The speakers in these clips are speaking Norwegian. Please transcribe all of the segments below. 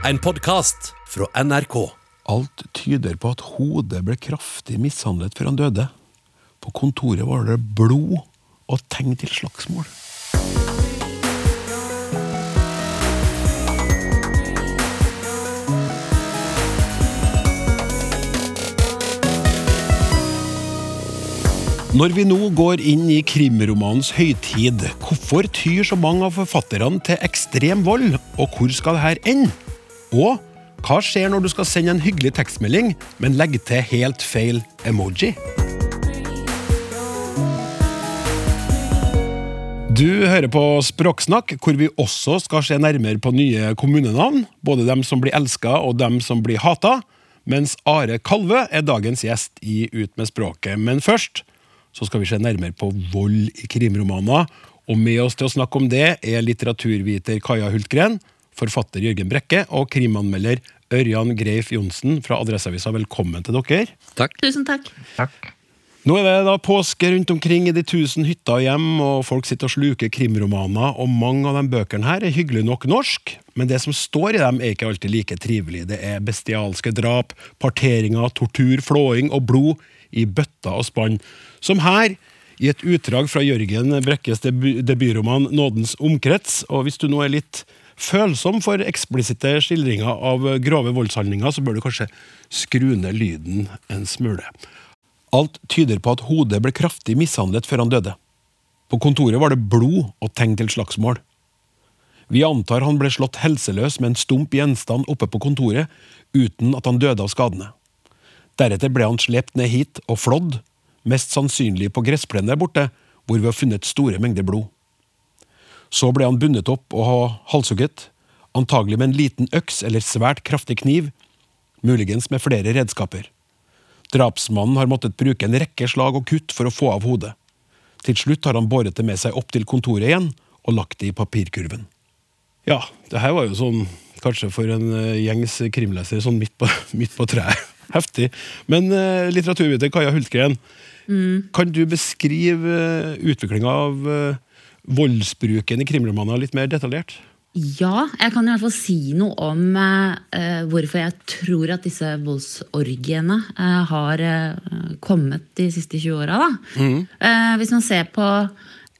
En podkast fra NRK. Alt tyder på at hodet ble kraftig mishandlet før han døde. På kontoret var det blod og tegn til slagsmål. Når vi nå går inn i krimromanens høytid, hvorfor tyr så mange av forfatterne til ekstrem vold, og hvor skal dette ende? Og hva skjer når du skal sende en hyggelig tekstmelding, men legge til helt feil emoji? Du hører på Språksnakk, hvor vi også skal se nærmere på nye kommunenavn. Både dem som blir elska og dem som blir hata. Mens Are Kalve er dagens gjest i Ut med språket. Men først så skal vi se nærmere på vold i krimromaner. Og med oss til å snakke om det er litteraturviter Kaja Hultgren, forfatter Jørgen Brekke og krimanmelder Ørjan Greif Johnsen fra Adresseavisa. Velkommen til dere. Takk. Tusen takk. Nå er det da påske rundt omkring i de tusen hytter og hjem, og folk sitter og sluker krimromaner, og mange av de bøkene her er hyggelig nok norsk, men det som står i dem er ikke alltid like trivelig. Det er bestialske drap, parteringer, tortur, flåing og blod i bøtter og spann. Som her, i et utdrag fra Jørgen Brekkes debutroman Nådens omkrets, og hvis du nå er litt følsom for eksplisitte skildringer av grove voldshandlinger, så bør du kanskje skru ned lyden en smule. Alt tyder på at hodet ble kraftig mishandlet før han døde. På kontoret var det blod og tegn til slagsmål. Vi antar han ble slått helseløs med en stump gjenstand oppe på kontoret, uten at han døde av skadene. Deretter ble han slept ned hit og flådd, mest sannsynlig på gressplenen der borte, hvor vi har funnet store mengder blod. Så ble han bundet opp og halshugget, antagelig med en liten øks eller svært kraftig kniv, muligens med flere redskaper. Drapsmannen har måttet bruke en rekke slag og kutt for å få av hodet. Til slutt har han båret det med seg opp til kontoret igjen og lagt det i papirkurven. Ja, det her var jo sånn, kanskje for en eh, gjengs krimleser, sånn midt på, midt på treet. Heftig. Men uh, litteraturviter Kaja Hultgren, kan du beskrive uh, utviklinga av eh, voldsbruken i krimromaner litt mer detaljert? Ja, jeg kan i hvert fall si noe om eh, hvorfor jeg tror at disse voldsorgiene eh, har eh, kommet de siste 20 åra. Eh, hvis man ser på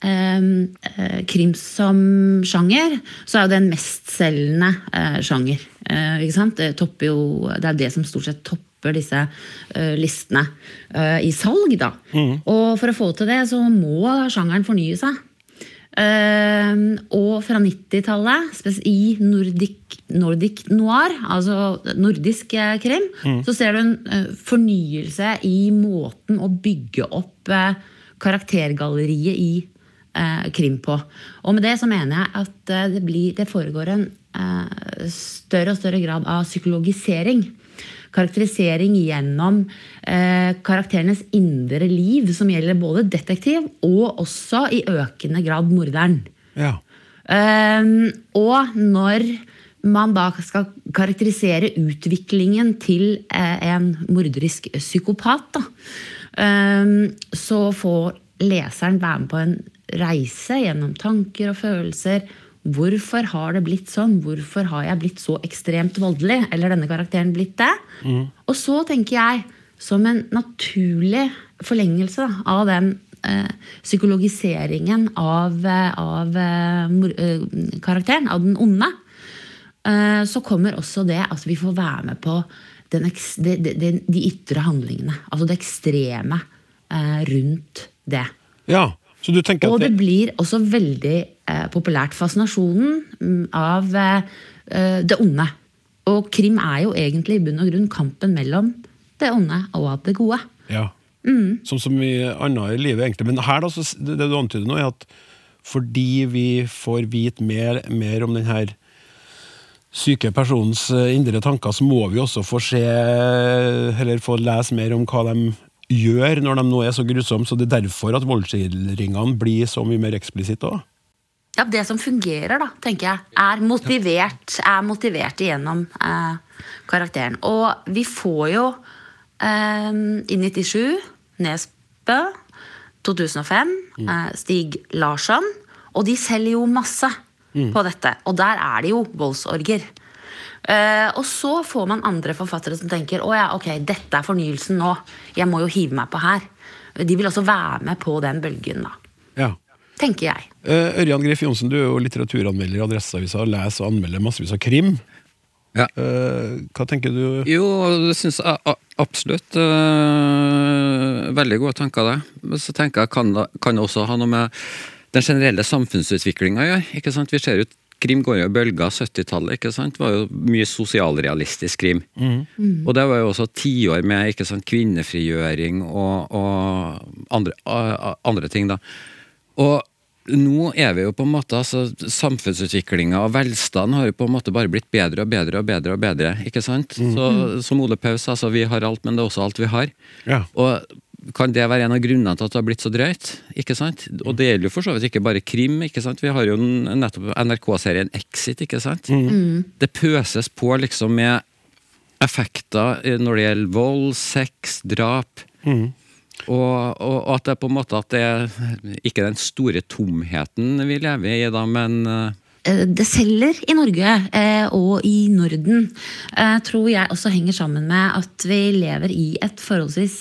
eh, eh, krim som sjanger, så er jo det en mestselgende eh, sjanger. Eh? Det, jo, det er det som stort sett topper disse eh, listene eh, i salg. da. Og for å få til det, så må sjangeren fornye seg. Eh, og fra 90-tallet, spes- i nordic, nordic noir, altså nordisk krim, krim, så ser du en eh, fornyelse i måten å bygge opp eh, karaktergalleriet i eh, krim på. Og med det så mener jeg at eh, det, blir, det foregår en eh, større og større grad av psykologisering. Karakterisering gjennom eh, karakterenes indre liv, som gjelder både detektiv og også i økende grad morderen. Ja. Ehm, og når man da skal karakterisere utviklingen til eh, en morderisk psykopat, da, ehm, så får leseren være med på en reise gjennom tanker og følelser. Hvorfor har det blitt sånn? Hvorfor har jeg blitt så ekstremt voldelig? Eller denne karakteren blitt det? Og så tenker jeg, som en naturlig forlengelse da, av den eh, psykologiseringen av, eh, av eh, eh, karakteren, av den onde, eh, så kommer også det at vi får være med på den, de, de, de, ytre handlingene. Altså det ekstreme eh, rundt det. ja. Så du tenker Og at det det, blir også veldig populært. Fascinasjonen mm, av eh, eh, det onde. Og krim er jo egentlig i bunn og grunn kampen mellom det onde og det gode. Ja. Sånn som i annet i livet, egentlig. Men her, da, så, det, du antyder nå, er at fordi vi får vite mer, mer om den her syke personens eh, indre tanker, så må vi også få se, eller få lese mer om hva de gjør når de nå er så grusomme. Så det er derfor at voldsskildringene blir så mye mer eksplisitte òg. Ja, Det som fungerer, da, tenker jeg, er motivert, er motivert igjennom eh, karakteren. Og vi får jo eh, i 97 Nesbø, 2005 eh, Stig Larsson. Og de selger jo masse på dette. Og der er det jo voldsorger. Eh, og så får man andre forfattere som tenker å ja, ok, dette er fornyelsen nå. Jeg må jo hive meg på her. De vil også være med på den bølgen, da. Ja. Tenker jeg. Eh, Ørjan Griff Johnsen, du er jo litteraturanmelder i Adresseavisa og leser og anmelder massevis av krim. Ja. Uh, hva tenker du? Jo, det syns jeg absolutt. Uh, veldig gode tanker, det. Men så tenker jeg kan det kan det også ha noe med den generelle samfunnsutviklinga å gjøre. ikke sant? Vi ser jo Krim går jo i bølger. 70-tallet ikke sant? var jo mye sosialrealistisk krim. Og det var jo også tiår med ikke sant, kvinnefrigjøring og, og andre, andre ting. da. Og nå er vi jo på en måte, altså Samfunnsutviklinga og velstand har jo på en måte bare blitt bedre og bedre og bedre. og bedre, ikke sant? Så Som Ole Paus sa, altså, vi har alt, men det er også alt vi har. Ja. Og Kan det være en av grunnene til at det har blitt så drøyt? ikke sant? Og det gjelder jo for så vidt ikke bare krim. ikke sant? Vi har jo nettopp NRK-serien Exit. ikke sant? Det pøses på liksom med effekter eh, når det gjelder vold, sex, drap. Og, og, og at det er på en måte at det er ikke den store tomheten vi lever i da, men eh, Eh, det selger i Norge eh, og i Norden, tror jeg også henger sammen med at vi lever i et forholdsvis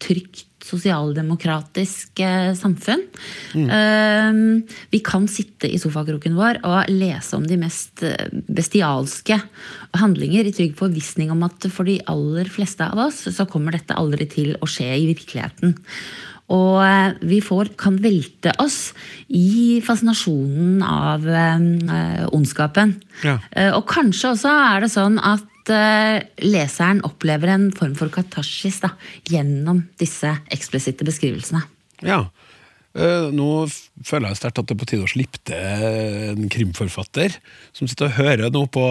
trygt sosialdemokratisk eh, samfunn. Mm. vi kan sitte i sofakroken vår og lese om de mest eh, bestialske handlinger i trygg forvissning om at for de aller fleste av oss så kommer dette aldri til å skje i virkeligheten. Og eh, vi får, kan velte oss i fascinasjonen av eh, ondskapen. Ja. Og kanskje også er det sånn at eh, leseren opplever en form for katarsis da, gjennom disse eksplisitte beskrivelsene. Ja. Eh, nå føler jeg sterkt at det er på tide å slippe til en krimforfatter som sitter og hører noe på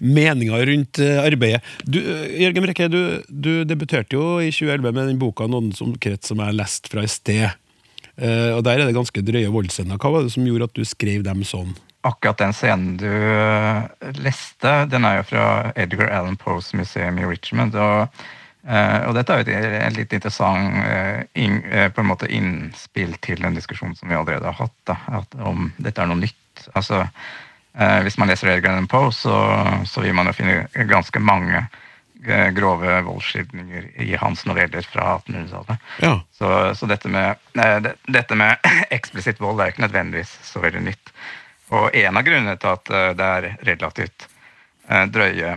meninger rundt eh, arbeidet. Du, eh, Jørgen Brekke, du, du debuterte jo i 2011 med den boka 'Noen som krets' som jeg leste fra i sted. Eh, og Der er det ganske drøye voldsscener. Hva var det som gjorde at du skrev dem sånn? Akkurat den scenen du eh, leste, den er jo fra Edgar Allan Poes museum i Richmond. Og, eh, og dette er jo et, et litt interessant eh, inn, på en måte innspill til en diskusjon som vi allerede har hatt, da, om dette er noe nytt. Altså, hvis man leser Edgar Allan Poe, så, så vil man jo finne ganske mange grove voldsskildringer i hans noveller fra 1800-tallet. Ja. Så, så dette, med, det, dette med eksplisitt vold er ikke nødvendigvis så veldig nytt. Og en av grunnene til at eh, det er relativt eh, drøye,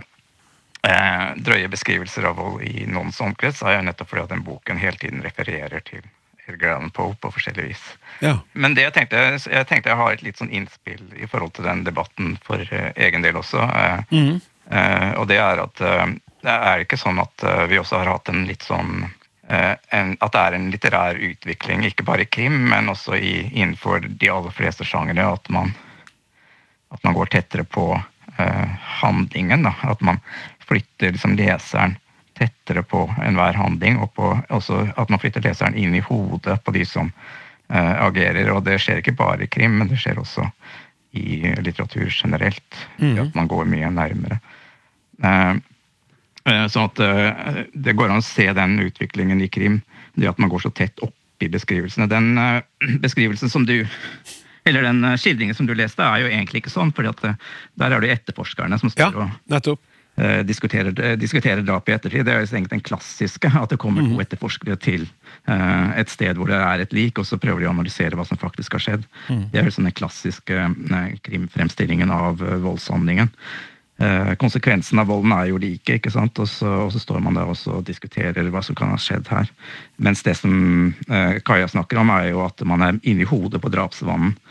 eh, drøye beskrivelser av vold i noens omkrets, er jo nettopp fordi at den boken hele tiden refererer til Edgar Allan Poe på forskjellig vis. Ja. Men det jeg tenkte, jeg tenkte jeg har et litt sånn innspill i forhold til den debatten for egen del også. Mm. eh, og det er at det er ikke sånn at vi også har hatt en litt sånn eh, en, At det er en litterær utvikling, ikke bare i krim, men også i, innenfor de aller fleste sjangere. At man, at man går tettere på eh, handlingen. Da. At man flytter liksom leseren tettere på enhver handling, og på, også at man flytter leseren inn i hodet på de som eh, agerer. Og det skjer ikke bare i krim, men det skjer også i litteratur generelt. At man går mye nærmere. Eh, eh, sånn at eh, det går an å se den utviklingen i krim, det at man går så tett opp i beskrivelsene. Den eh, beskrivelsen som du eller den eh, skildringen som du leste, er jo egentlig ikke sånn, for der er det etterforskerne som ja, står og nettopp. eh, diskuterer, eh, diskuterer drap i ettertid. Det er jo egentlig den klassiske, at det kommer to etterforskere til eh, et sted hvor det er et lik, og så prøver de å analysere hva som faktisk har skjedd. Det er jo sånn den klassiske eh, krimfremstillingen av eh, voldshandlingen. Eh, konsekvensen av volden er jo like, ikke sant? Og, så, og så står man der og så diskuterer hva som kan ha skjedd her. Mens det som eh, Kaja snakker om, er jo at man er inni hodet på drapsmannen eh,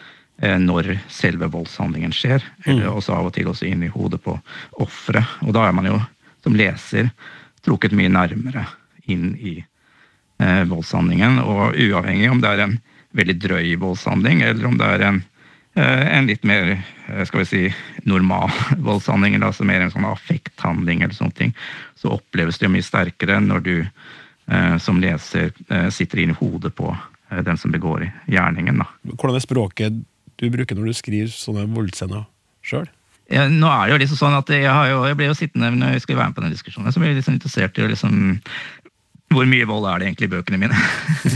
når selve voldshandlingen skjer. Eller også av og til også inn i hodet på offeret. Og da er man jo som leser trukket mye nærmere inn i eh, voldshandlingen. Og uavhengig om det er en veldig drøy voldshandling, eller om det er en, eh, en litt mer eh, skal vi si, normal voldshandling, eller altså mer en sånn affekthandling, eller sånne ting, så oppleves det jo mye sterkere når du eh, som leser eh, sitter inn i hodet på eh, den som begår gjerningen. da. Hvordan er språket du bruker når du skriver sånne voldsscener sjøl? Ja, nå er det jo liksom sånn at jeg, jo, jeg ble jo sittende når jeg skulle være med på den diskusjonen, så ble jeg liksom interessert i liksom hvor mye vold er det egentlig i bøkene mine?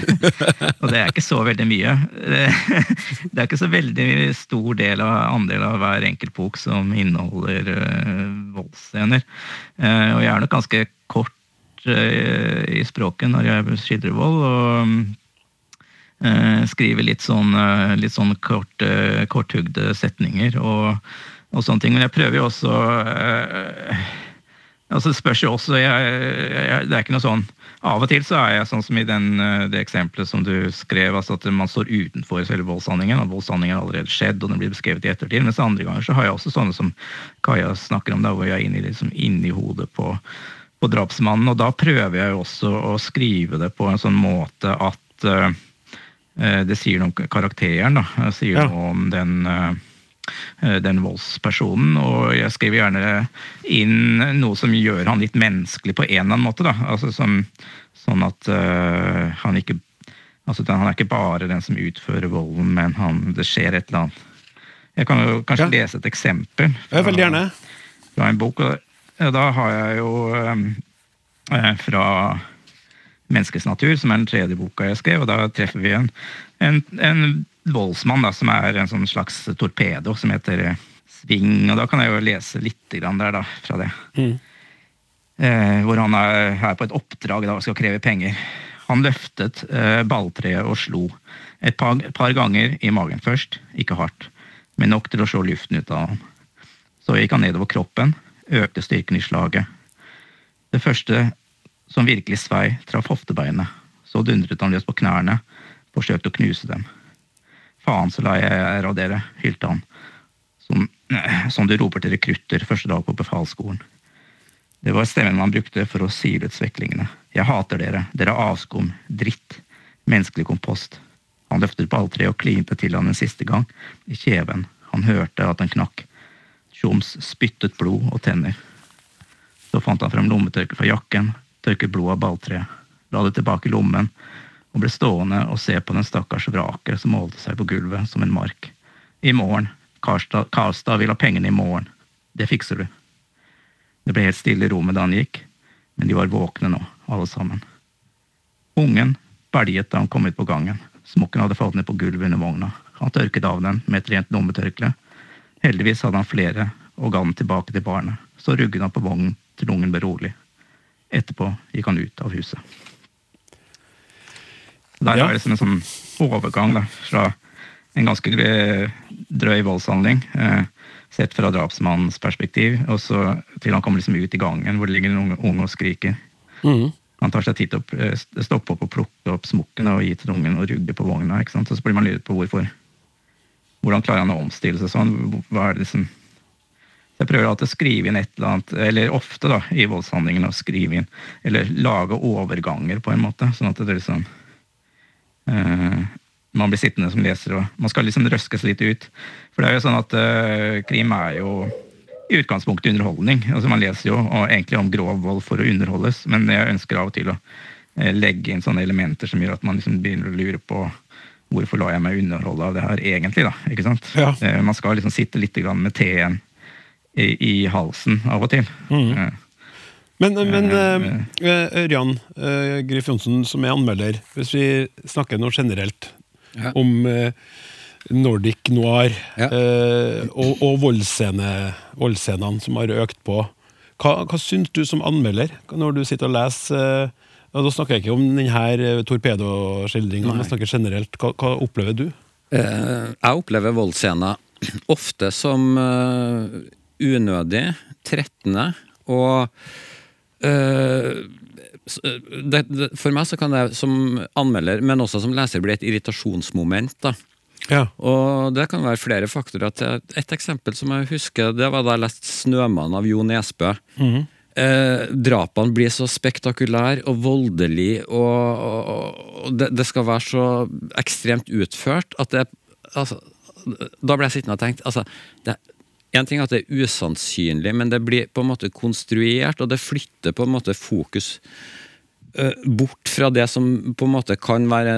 og det er ikke så veldig mye. det er ikke så veldig stor del av, andel av hver enkelt bok som inneholder uh, voldsscener. Uh, og jeg er nok ganske kort uh, i språket når jeg skildrer vold. og skriver litt sånn, litt sånn kort, korthugde setninger og, og, sånne ting. Men jeg prøver jo også altså Det spørs jo også jeg, jeg, Det er ikke noe sånn av og til så er jeg sånn som i den, eh, det eksempelet som du skrev, altså at man står utenfor selve voldshandlingen. og Voldshandlingen har allerede skjedd, og den blir beskrevet i ettertid. Mens andre ganger så har jeg også sånne som Kaja snakker om, da, hvor jeg er inni, liksom, inni hodet på, på, drapsmannen. Og da prøver jeg jo også å skrive det på en sånn måte at det sier noe om karakteren. da, sier ja. noe om den uh, den voldspersonen. Og jeg skriver gjerne inn noe som gjør han litt menneskelig på en eller annen måte. altså som Sånn at uh, han ikke altså Han er ikke bare den som utfører volden, men han, det skjer et eller annet. Jeg kan jo kanskje ja. lese et eksempel. Fra, veldig gjerne. Fra en bok. Og da har jeg jo um, fra Menneskets natur, som er den tredje boka jeg skrev, og da treffer vi en, en, en voldsmann da, som er en sånn slags torpedo, som heter Sving. Og da kan jeg jo lese litt der da, fra det. Mm. Eh, hvor han er her på et oppdrag da, og skal kreve penger. Han løftet eh, balltreet og slo et par, par, ganger i magen først, ikke hardt, men nok til å slå luften ut av ham. Så gikk han nedover kroppen, økte styrken i slaget. Det første som virkelig svei, traff hoftebeinet. Så dundret han løs på knærne, forsøkte å knuse dem. Faen så la jeg er av dere, hylte han, som, som du roper til rekrutter første dag på befalsskolen. Det var stemmen man brukte for å sile ut sveklingene. Jeg hater dere, dere er avskum, dritt, menneskelig kompost. Han løftet balltreet og klinte til han en siste gang, i kjeven. Han hørte at den knakk. Tjoms spyttet blod og tenner. Så fant han frem lommetørkleet fra jakken, tørket blod av balltreet, la det tilbake i lommen og ble stående og se på den stakkars vraket som målte seg på gulvet som en mark. I morgen. Karstad, Karstad vil ha pengene i morgen. Det fikser du. Det ble helt stille i rommet da han gikk, men de var våkne nå, alle sammen. Ungen belget da han kom ut på gangen. Smokken hadde falt ned på gulvet under vogna. Han tørket av den med et rent lommetørkle. Heldigvis hadde han flere og ga den tilbake til barnet. Så rugget han på vognen til ungen ble rolig. Etterpå gikk han ut av huset. Der ja. er det som en sånn overgang da, fra en ganske drøy voldshandling. Eh, sett fra drapsmannens perspektiv, og så til han kommer liksom ut i gangen hvor det ligger en unge, unge og skriker. Mm. Han tar seg tid til å eh, stoppe opp og plukke opp smokken og gi til ungen og rugge på vogna. ikke sant? Og så blir man luret på hvorfor. Hvordan klarer han å omstille seg sånn? Hva er det liksom jeg prøver alltid å skrive inn et eller annet, eller ofte da, i voldshandlingene å skrive inn, eller lage overganger på en måte, sånn at det er liksom uh, man blir sittende som leser, og man skal liksom røskes litt ut. For det er jo sånn at uh, krim er jo i utgangspunktet underholdning. Altså Man leser jo egentlig om grov vold for å underholdes, men jeg ønsker av og til å uh, legge inn sånne elementer som gjør at man liksom begynner å lure på hvorfor lar jeg meg underholde av det her egentlig, da. ikke sant? Ja. Man skal liksom sitte litt med teen i, i, halsen av og til. Mm. Men, men Ørjan Griff Johnsen, som er anmelder, hvis vi snakker noe generelt ja. om eh, Nordic noir ja. eh, og, og voldsscenene som har økt på. Hva, hva syns du som anmelder når du sitter og leser? Eh, og da snakker jeg ikke om denne eh, torpedoskildringa, men snakker generelt. Hva, hva opplever du? Eh, jeg opplever voldsscener ofte som uh, unødig, trettende og øh, det, det, for meg så kan det som anmelder, men også som leser, bli et irritasjonsmoment. da. Ja. Og det kan være flere faktorer. Et, eksempel som jeg husker, det var da jeg leste 'Snømann' av Jo Nesbø. Mm -hmm. eh, drapene blir så spektakulære og voldelige, og, og, og det, det, skal være så ekstremt utført at det altså, Da ble jeg sittende og tenkt altså, det, en ting er at det er usannsynlig, men det blir på en måte konstruert, og det flytter på en måte fokus uh, bort fra det som på en måte kan være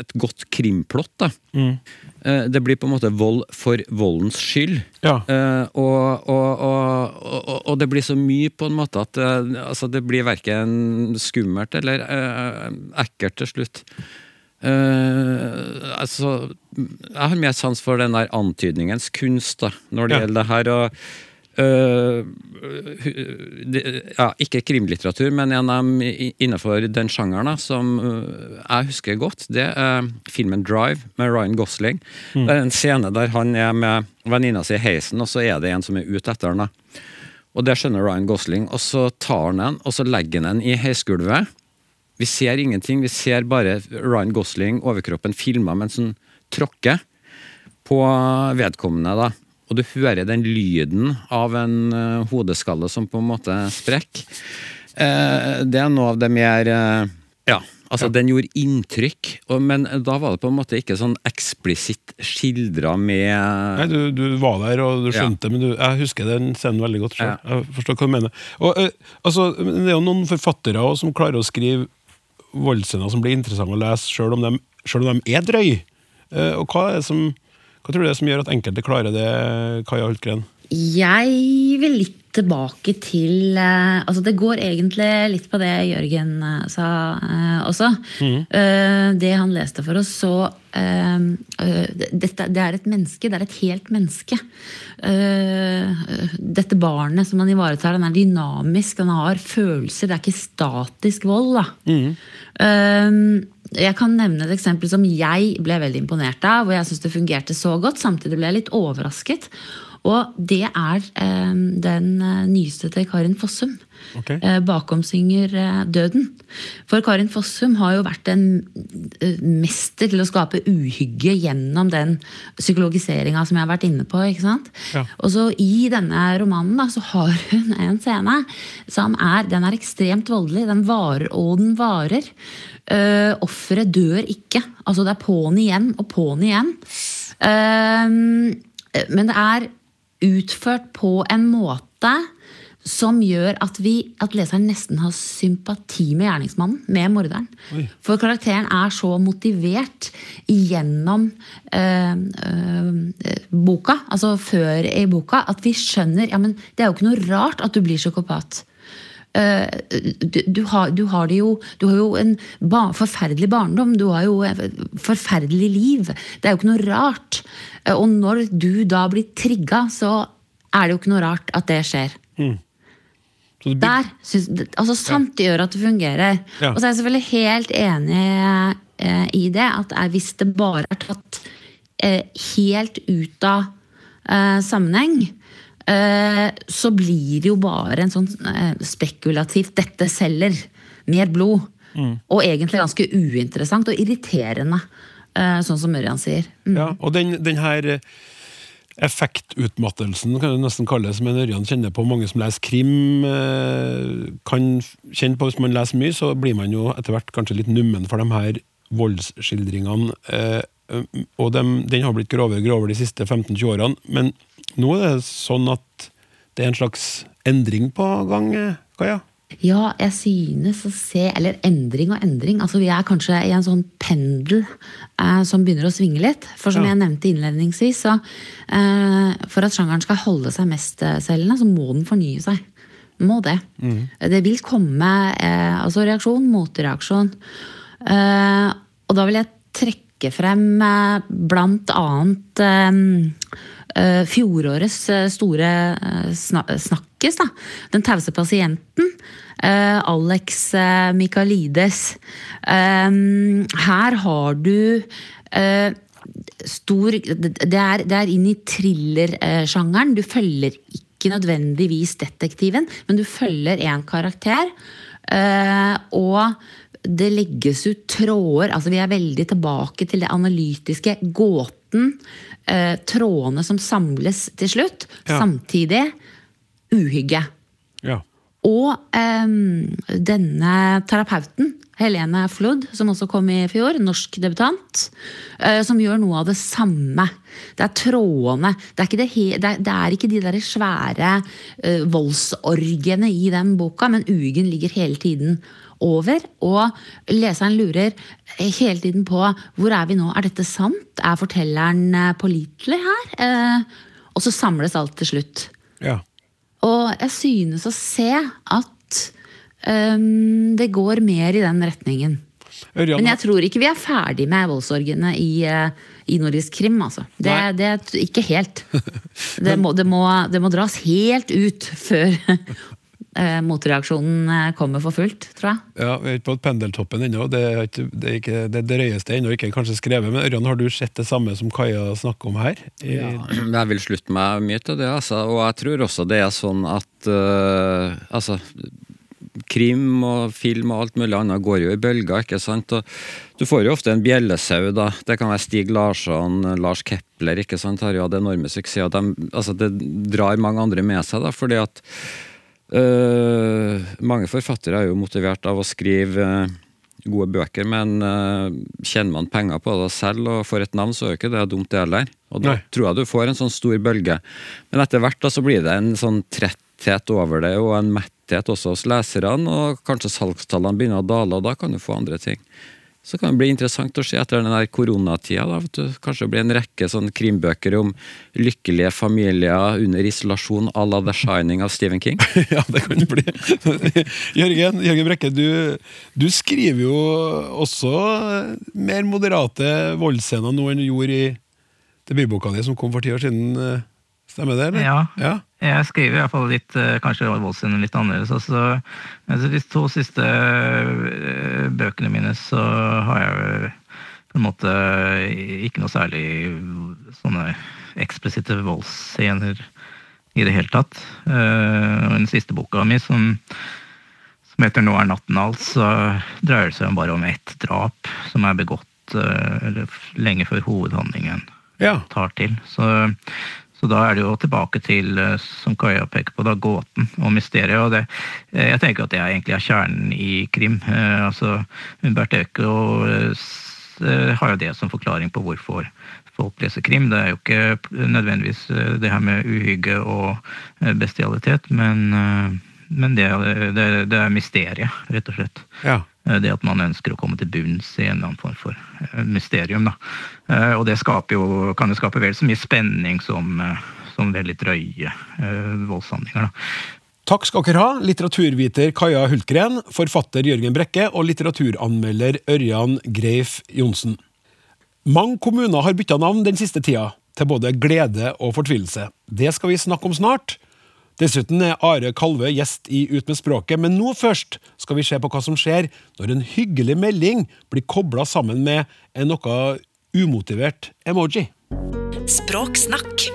et godt krimplott. Mm. Uh, det blir på en måte vold for voldens skyld. Ja. Uh, og, og, og, og, det blir så mye på en måte at eh, altså, det blir verken skummelt eller eh, ekkelt til slutt. Eh, altså, jeg har mer sans for den der antydningens kunst da, når det Ja. gjelder det her. og uh, de, ja, ikke krimlitteratur, men en av dem innenfor den sjangeren da, som eh, jeg husker godt, det er filmen 'Drive' med Ryan Gosling. Det er en scene der han er med venninna si i heisen, og så er det en som er ute etter han. da. Og det skjønner Ryan Gosling, og så tar han den, og så legger han den i heisgulvet. Vi ser ingenting, vi ser bare Ryan Gosling, overkroppen filma mens han tråkker på vedkommende. da. Og du hører den lyden av en eh, hodeskalle som på en måte sprekker. Eh, det er noe av det mer eh, Ja, altså den gjorde inntrykk, og, men da var det på en måte ikke sånn eksplisitt skildra med Nei, du, du var der og du Ja. skjønte, men du, jeg husker den scenen veldig godt selv. Ja. Jeg forstår hva du mener. Og, eh, altså, det er jo noen forfattere også som klarer å skrive voldsscener som blir interessante å lese, selv om om de er drøy. Eh, og hva, er det som, hva tror du det er som gjør at enkelte klarer det, Kaja Hultgren? Jeg vil litt tilbake til eh, Altså, det går egentlig litt på det Jørgen eh, sa også. Eh, det han leste for oss, så dette, Det er et menneske. Det er et helt menneske. Eh, dette barnet som han ivaretar, den er dynamisk, den har følelser. Det er ikke statisk vold, da. Mm. jeg kan nevne et eksempel som jeg ble veldig imponert av, hvor jeg syns det fungerte så godt. Samtidig ble jeg litt overrasket. Og det er eh, den eh, nyeste til Karin Fossum. Okay. Eh, bakom synger eh, døden. For Karin Fossum har jo vært en eh, mester til å skape uhygge gjennom den psykologiseringa som jeg har vært inne på. ikke sant? Ja. Og så I denne romanen da, så har hun en scene som er den er ekstremt voldelig. Den varer og den varer. Uh, Offeret dør ikke. Altså Det er på'n igjen og på'n igjen. Ehm, men det er utført på en måte som gjør at, vi, at leseren nesten har sympati med gjerningsmannen, med morderen. Oi. For karakteren er så motivert gjennom øh, øh, boka, altså før i boka, at vi skjønner ja, men det er jo ikke noe rart at du blir psykopat. Eh, du, har, du har det jo Du har jo en ba forferdelig barndom. Du har jo et forferdelig liv. Det er jo ikke noe rart. Eh, Og når du da blir trigga, så er det jo ikke noe rart at det skjer. Så det Der, synes, altså Sant gjør at det fungerer. Ja. Og så er jeg selvfølgelig helt enig eh, i det. At er, hvis det bare er tatt eh, helt ut av eh, sammenheng, så blir det jo bare en sånn eh, spekulativt 'dette selger'. Mer blod. Og egentlig ganske uinteressant og irriterende, eh, sånn som Ørjan sier. Mm. Ja, og den, den her eh, effektutmattelsen, kan det nesten kalles, som en Ørjan kjenner på. Mange som leser krim, eh, kan kjenne på hvis man leser mye, så blir man jo etter hvert kanskje litt nummen for de her voldsskildringene. eh, Og dem, den har blitt grovere og grovere de siste 15-20 årene. Men nå er det sånn at det er en slags endring på gang, eh, Kaja? Ja, jeg synes å se Eller endring og endring. Altså Vi er kanskje i en sånn pendel eh, som begynner å svinge litt. For som Ja. jeg nevnte innledningsvis, så eh, for at sjangeren skal holde seg mestselgende, så må den fornye seg. Må det. Det vil komme eh, altså reaksjon, motreaksjon. Eh, og da vil jeg trekke frem eh, blant annet eh, eh, fjorårets eh, store eh, sna snakkes. Da. Den tause pasienten. eh, Alex eh, Michaelides. Eh, her har du eh, stor Det er, det er inn i thrillersjangeren. Du følger ikke nødvendigvis detektiven, men du følger en karakter. eh, og det legges ut tråder. altså Vi er veldig tilbake til det analytiske. Gåten. Eh, trådene som samles til slutt. Ja. Samtidig uhygge. Ja. Og eh, denne terapeuten, Helene Flood, som også kom i fjor, norsk debutant, eh, som gjør noe av det samme. Det er trådene. Det er ikke, det det er, det er ikke de der svære eh, voldsorgiene i den boka, men uhyggen ligger hele tiden over. Og leseren lurer hele tiden på hvor er vi nå? Er dette sant? Er fortelleren eh, pålitelig her? Eh, og så samles alt til slutt. ja. Og jeg synes å se at um, det går mer i den retningen. Ørjan, Men jeg tror ikke vi er ferdig med voldsorgene i, eh, i Nordisk krim, altså. Det, det ikke helt. Det må, det, må, det må dras helt ut før motreaksjonen eh, kommer for fullt, tror jeg. ja, vi er ikke på pendeltoppen ennå. Det er ikke det, er ikke, det drøyeste ennå ikke kanskje skrevet. Men Ørjan, har du sett det samme som Kaja snakker om her? Ja, Jeg vil slutte meg mye til det, altså. og jeg tror også det er sånn at uh, altså, krim og film og alt mulig annet går jo i bølger, ikke sant. Og du får jo ofte en bjellesau, da. Det kan være Stig Larsson, Lars Kepler, ikke sant. Har jo hatt enorme suksesser. De, altså, det drar mange andre med seg, da, fordi at øh, mange forfattere er jo motivert av å skrive uh, gode bøker, men uh, tjener man penger på det selv og får et navn, så er jo ikke det dumt, det heller. Og da Nei. tror jeg du får en sånn stor bølge. Men etter hvert da så blir det en sånn tretthet over det, og en metthet også hos leserne, og kanskje salgstallene begynner å dale, og da kan du få andre ting. Så kan det bli interessant å se etter den der koronatida. da, vet du. Kanskje det blir en rekke sånn krimbøker om lykkelige familier under isolasjon à la The Shining av Stephen King. ja, det kan det bli. Jørgen, Jørgen Brekke, du, du skriver jo også mer moderate voldsscener nå enn du gjorde i debutboka di som kom for ti år siden. Stemmer det, eller? Ja. ja. Jeg skriver i hvert fall litt, eh, kanskje voldsscener litt annerledes. Altså, altså de to siste eh, bøkene mine så har jeg på en måte ikke noe særlig sånne eksplisitte voldsscener i det hele tatt. Eh, og den siste boka mi, som, som heter 'Nå er natten alt', så dreier det seg om bare om ett drap som er begått eller lenge før hovedhandlingen ja. tar til. Så, så da er det jo tilbake til, eh, som Kaja peker på, da, gåten og mysteriet. Og det, eh, jeg tenker at det er egentlig er kjernen i krim. Eh, altså, Umberto Eco har jo det som forklaring på hvorfor folk leser krim. Det er jo ikke nødvendigvis det her med uhygge og bestialitet, men, men det, det, det er mysteriet, rett og slett. ja. Eh, Det at man ønsker å komme til bunns i en eller annen form for eh, mysterium. Da. Eh, Og det jo, kan jo skape vel så mye spenning som, som veldig drøye voldshandlinger. Da. Takk skal dere ha, litteraturviter Kaja Hultgren, forfatter Jørgen Brekke og litteraturanmelder Ørjan Greif Johnsen. Mange kommuner har bytta navn den siste tida, til både glede og fortvilelse. Det skal vi snakke om snart. Dessuten er Are Kalve gjest i Ut med språket, men nå først skal vi se på hva som skjer når en hyggelig melding blir kobla sammen med en noe umotivert emoji. Språksnakk.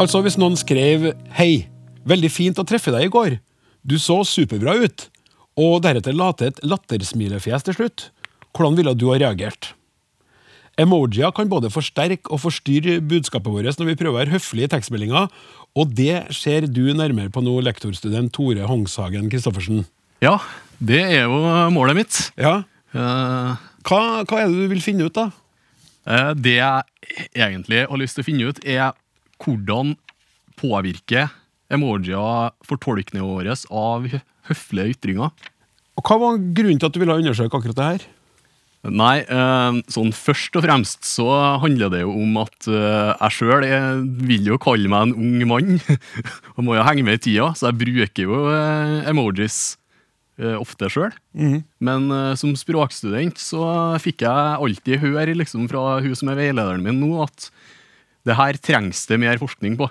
Altså hvis noen skrev Hei, veldig fint å treffe deg i går. Du så superbra ut. Og deretter la til et lattersmilefjes til slutt. Hvordan ville du ha reagert? Emojier kan både forsterke og forstyrre budskapet vårt når vi prøver å være høflige i tekstmeldinger, og det ser du nærmere på nå, lektorstudent Tore Hongshagen Christoffersen. Ja, det er jo målet mitt. Ja, Eh, hva, hva er det du vil finne ut, da? eh, det jeg egentlig har lyst til å finne ut, er hvordan påvirker emojier fortolkningen vår av høflige ytringer. Og Hva var grunnen til at du ville undersøke akkurat det her? Nei, eh, sånn først og fremst så handler det jo om at eh, jeg sjøl vil jo kalle meg en ung mann. og må jo henge med i tida, så jeg bruker jo eh, emojis ofte sjøl. Men eh, som språkstudent så fikk jeg alltid høre liksom, fra hun som er veilederen min nå, at det her trengs det mer forskning på.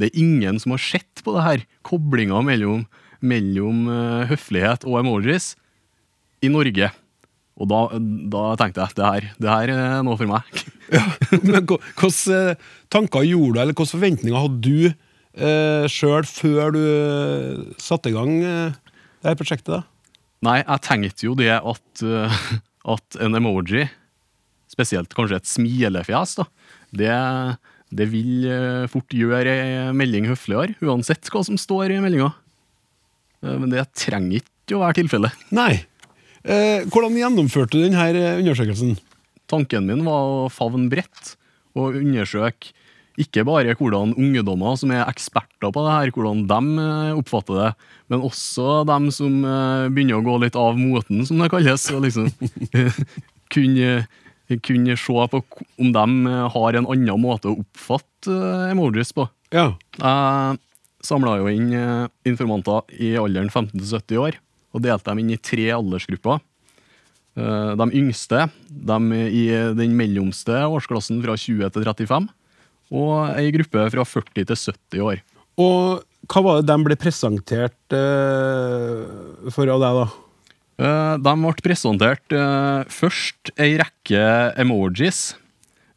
Det er ingen som har sett på det her, koblinga mellom, mellom høflighet og emojis i Norge. Og da, da tenkte jeg det her, det her er noe for meg. Ja, men Hvilke eh, tanker gjorde du, eller hvilke forventninger hadde du eh, sjøl før du eh, satte i gang eh, det her prosjektet? da? Nei, jeg tenkte jo det at, eh, at en emoji, spesielt kanskje et smilefjes, da, det, det vil fort gjøre ei melding høfligere, uansett hva som står i meldinga. Men det trenger ikke å være tilfellet. Nei. Eh, hvordan gjennomførte du denne undersøkelsen? Tanken min var å favne bredt og undersøke ikke bare hvordan ungdommer som er eksperter på det her, hvordan de eh, oppfatter det, men også dem som eh, begynner å gå litt av moten, som det kalles. Og liksom kunne, kunne se på om de eh, har en annen måte å oppfatte eh, emojis på. Ja. Jeg, samla jo inn eh, informanter i alderen 15 70 år, og delte dem inn i tre aldersgrupper. Eh, De yngste de i den mellomste årsklassen fra 20 til 35, og ei gruppe fra 40 til 70 år. Og hva var det de ble presentert eh, for av deg, da? Eh, De ble presentert først ei rekke emojis.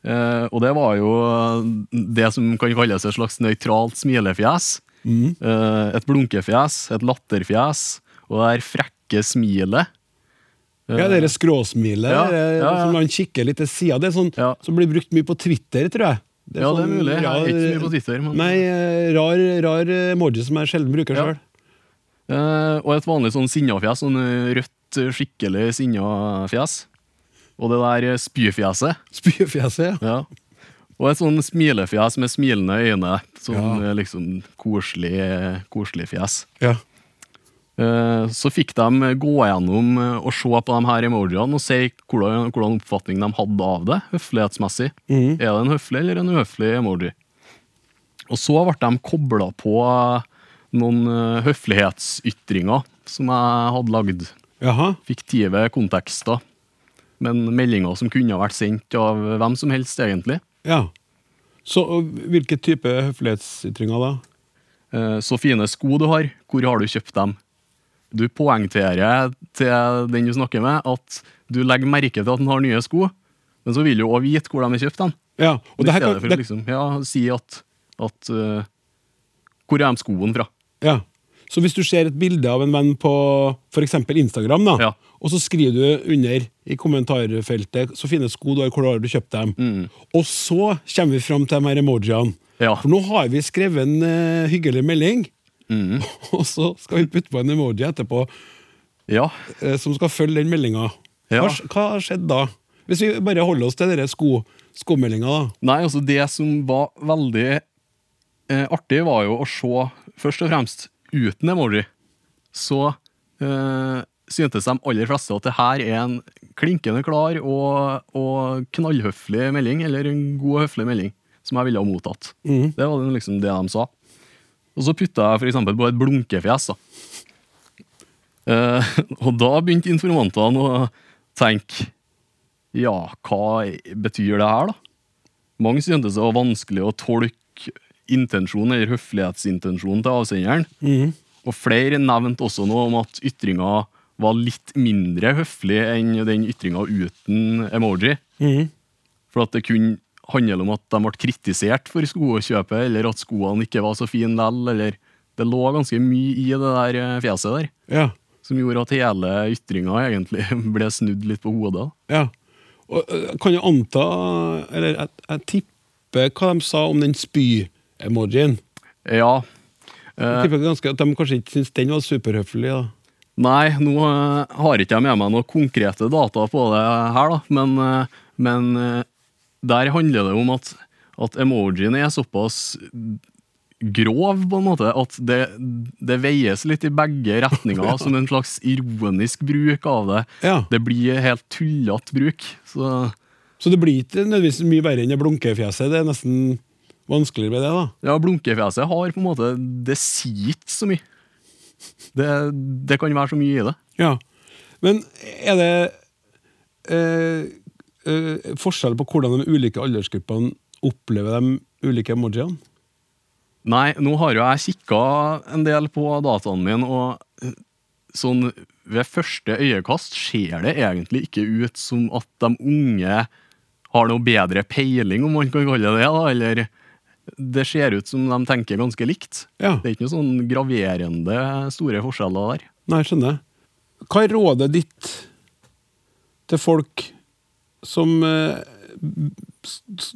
Og det var jo det som kan kalles et slags nøytralt smilefjes. Mm. et blunkefjes, et latterfjes og det der frekke smilet. Eh, Ja, det skråsmilet Ja, eh, ja, ja. som man kikker litt til sida. Det er sånn som blir brukt mye på Twitter, tror jeg. Ja, det er sånn mulig. Jeg er ikke så mye på Twitter, men- Nei, eh, rar, rar emoji som jeg sjelden bruker Ja. sjøl. Eh, og et vanlig sånn sinnafjes, sånn eh, rødt, eh, skikkelig sinnafjes. Og det der eh, spyfjeset. Spyfjeset, ja. Ja. Og et sånn smilefjes med smilende øyne. Sånn eh, liksom koselig, koselig fjes. ja. Eh, Så fikk de gå gjennom eh, og se på de her emojiene og si hvordan, hvordan oppfatning de hadde av det, høflighetsmessig. Mm. Er det en høflig eller en uhøflig emoji? Og så ble de kobla på noen eh, høflighetsytringer som jeg hadde lagd. Jaha. Fiktive kontekster. Men meldinger som kunne ha vært sendt av hvem som helst, egentlig. Ja. Så hvilke type høflighetsytringer da? Så fine sko du har, hvor har du kjøpt dem? Du poengterer til den du snakker med, at du legger merke til at han har nye sko, men så vil du òg vite hvor de er kjøpt. Den. Ja, og det her kan, for liksom, ja, si at, at uh, Hvor er de skoene fra? ja. Så hvis du ser et bilde av en venn på eksempel Instagram, da, Ja. og så skriver du under i kommentarfeltet så fine sko du har, hvor har du kjøpt dem? Mm. Og så kommer vi fram til de her emojiene. Ja. For nå har vi skrevet en uh, hyggelig melding, Mm. og så skal vi putte på en emoji etterpå Ja. eh, som skal følge den meldinga. Ja. Hva, hva har skjedd da? Hvis vi bare holder oss til denne sko, skomeldinga, da. Nei, altså det som var veldig eh, artig, var jo å se, først og fremst uten emoji, så eh, syntes de aller fleste at det her er en klinkende klar og, og knallhøflig melding, eller en god og høflig melding, som jeg ville ha mottatt. Mm. Det var liksom det de sa. Og så putta jeg eksempel på et blunkefjes. da. Eh, og da begynte informantene å tenke Ja, hva betyr det her, da? Mange syntes det var vanskelig å tolke intensjonen eller høflighetsintensjonen til avsenderen. Og flere nevnte også noe om at ytringa var litt mindre høflig enn den ytringa uten emoji. For at det kunne handle om at de ble kritisert for skokjøpet, eller at skoene ikke var så fine lell, eller Det lå ganske mye i det der eh, fjeset der, Ja. som gjorde at hele ytringa egentlig ble snudd litt på hodet. ja. Og, kan jeg anta, eller jeg, jeg tipper hva de sa om den spy-emojien. Ja. Jeg Eh, tipper ganske at de kanskje ikke syntes den var superhøflig. da. Nei, nå eh, har ikke jeg med meg noen konkrete data på det her, da, men, men der handler det om at, at emojien er såpass grov, på en måte, at det, det veies litt i begge retninger, som en slags ironisk bruk av det. Ja. Det blir helt tullete bruk. Så Så det blir ikke nødvendigvis mye verre enn det blunkefjeset. Det er nesten vanskeligere med det, da. ja, blunkefjeset har på en måte Det sier ikke så mye. Det, det kan være så mye i det. Ja. Men er det eh, eh, forskjell på hvordan de ulike aldersgruppene opplever de ulike emojiene? Nei, nå har jo jeg kikka en del på dataen min, og sånn ved første øyekast ser det egentlig ikke ut som at de unge har noe bedre peiling, om man kan kalle det det, da, eller det ser ut som de tenker ganske likt. Ja. Det er ikke noe sånn graverende store forskjeller der. Nei, skjønner. Hva er rådet ditt til folk som eh,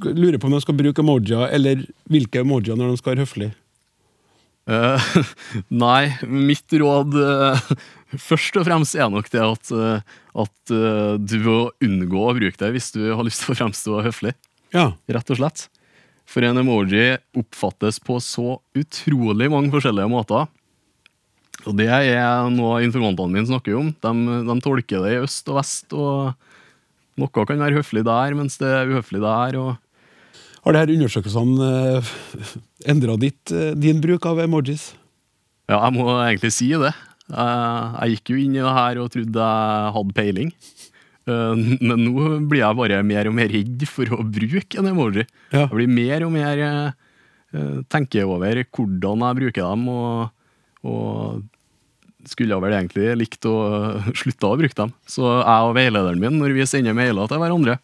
lurer på om de skal bruke emojier, eller hvilke emojier når de skal være høflige? Uh, nei, mitt råd uh, først og fremst er nok det at, uh, at du må unngå å bruke det hvis du har lyst til å fremstå høflig. Ja. rett og slett. For en emoji oppfattes på så utrolig mange forskjellige måter. Og det er noe informantene mine snakker om. De, de tolker det i øst og vest, og noe kan være høflig der, mens det er uhøflig der. Og Har det her undersøkelsene uh, endra din bruk av emojis? Ja, jeg må egentlig si det. Eh, jeg gikk jo inn i det her og trodde jeg hadde peiling. Eh, men nå blir jeg bare mer og mer redd for å bruke en emoji. Ja. Jeg blir mer og mer tenker over hvordan jeg bruker dem, og, og skulle jeg vel egentlig likt å slutte å bruke dem. Så jeg og veilederen min, når vi sender mailer til hverandre,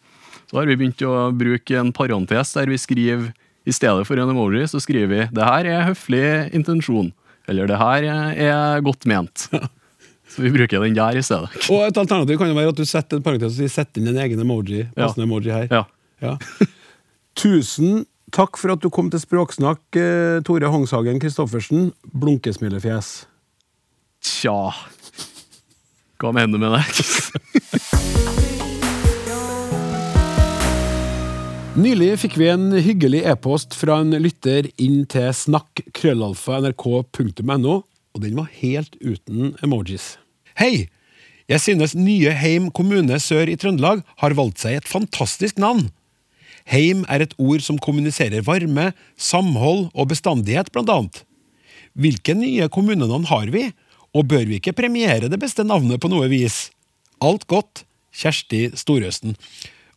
så har vi begynt å bruke en parentes der vi skriver i stedet for en emoji, så skriver vi 'det her er høflig intensjon'. Eller 'det her er godt ment'. Så vi bruker den der i stedet. Og et alternativ kan jo være at du setter en parentes og sier 'sett inn en egen emoji'. passende emoji her. Ja. Ja. Tusen takk for at du kom til Språksnakk, eh, Tore Hongshagen Christoffersen. Blunkesmilefjes. Tja Hva mener du med det? Nylig fikk vi en hyggelig e-post fra en lytter inn til snakk.krøllalfa.nrk.no, og den var helt uten emojis. Hei! Jeg synes nye Heim kommune sør i Trøndelag har valgt seg et fantastisk navn. Heim er et ord som kommuniserer varme, samhold og bestandighet, blant annet. Hvilke nye kommunenavn har vi, og bør vi ikke premiere det beste navnet på noe vis? Alt godt, Kjersti Storøsten.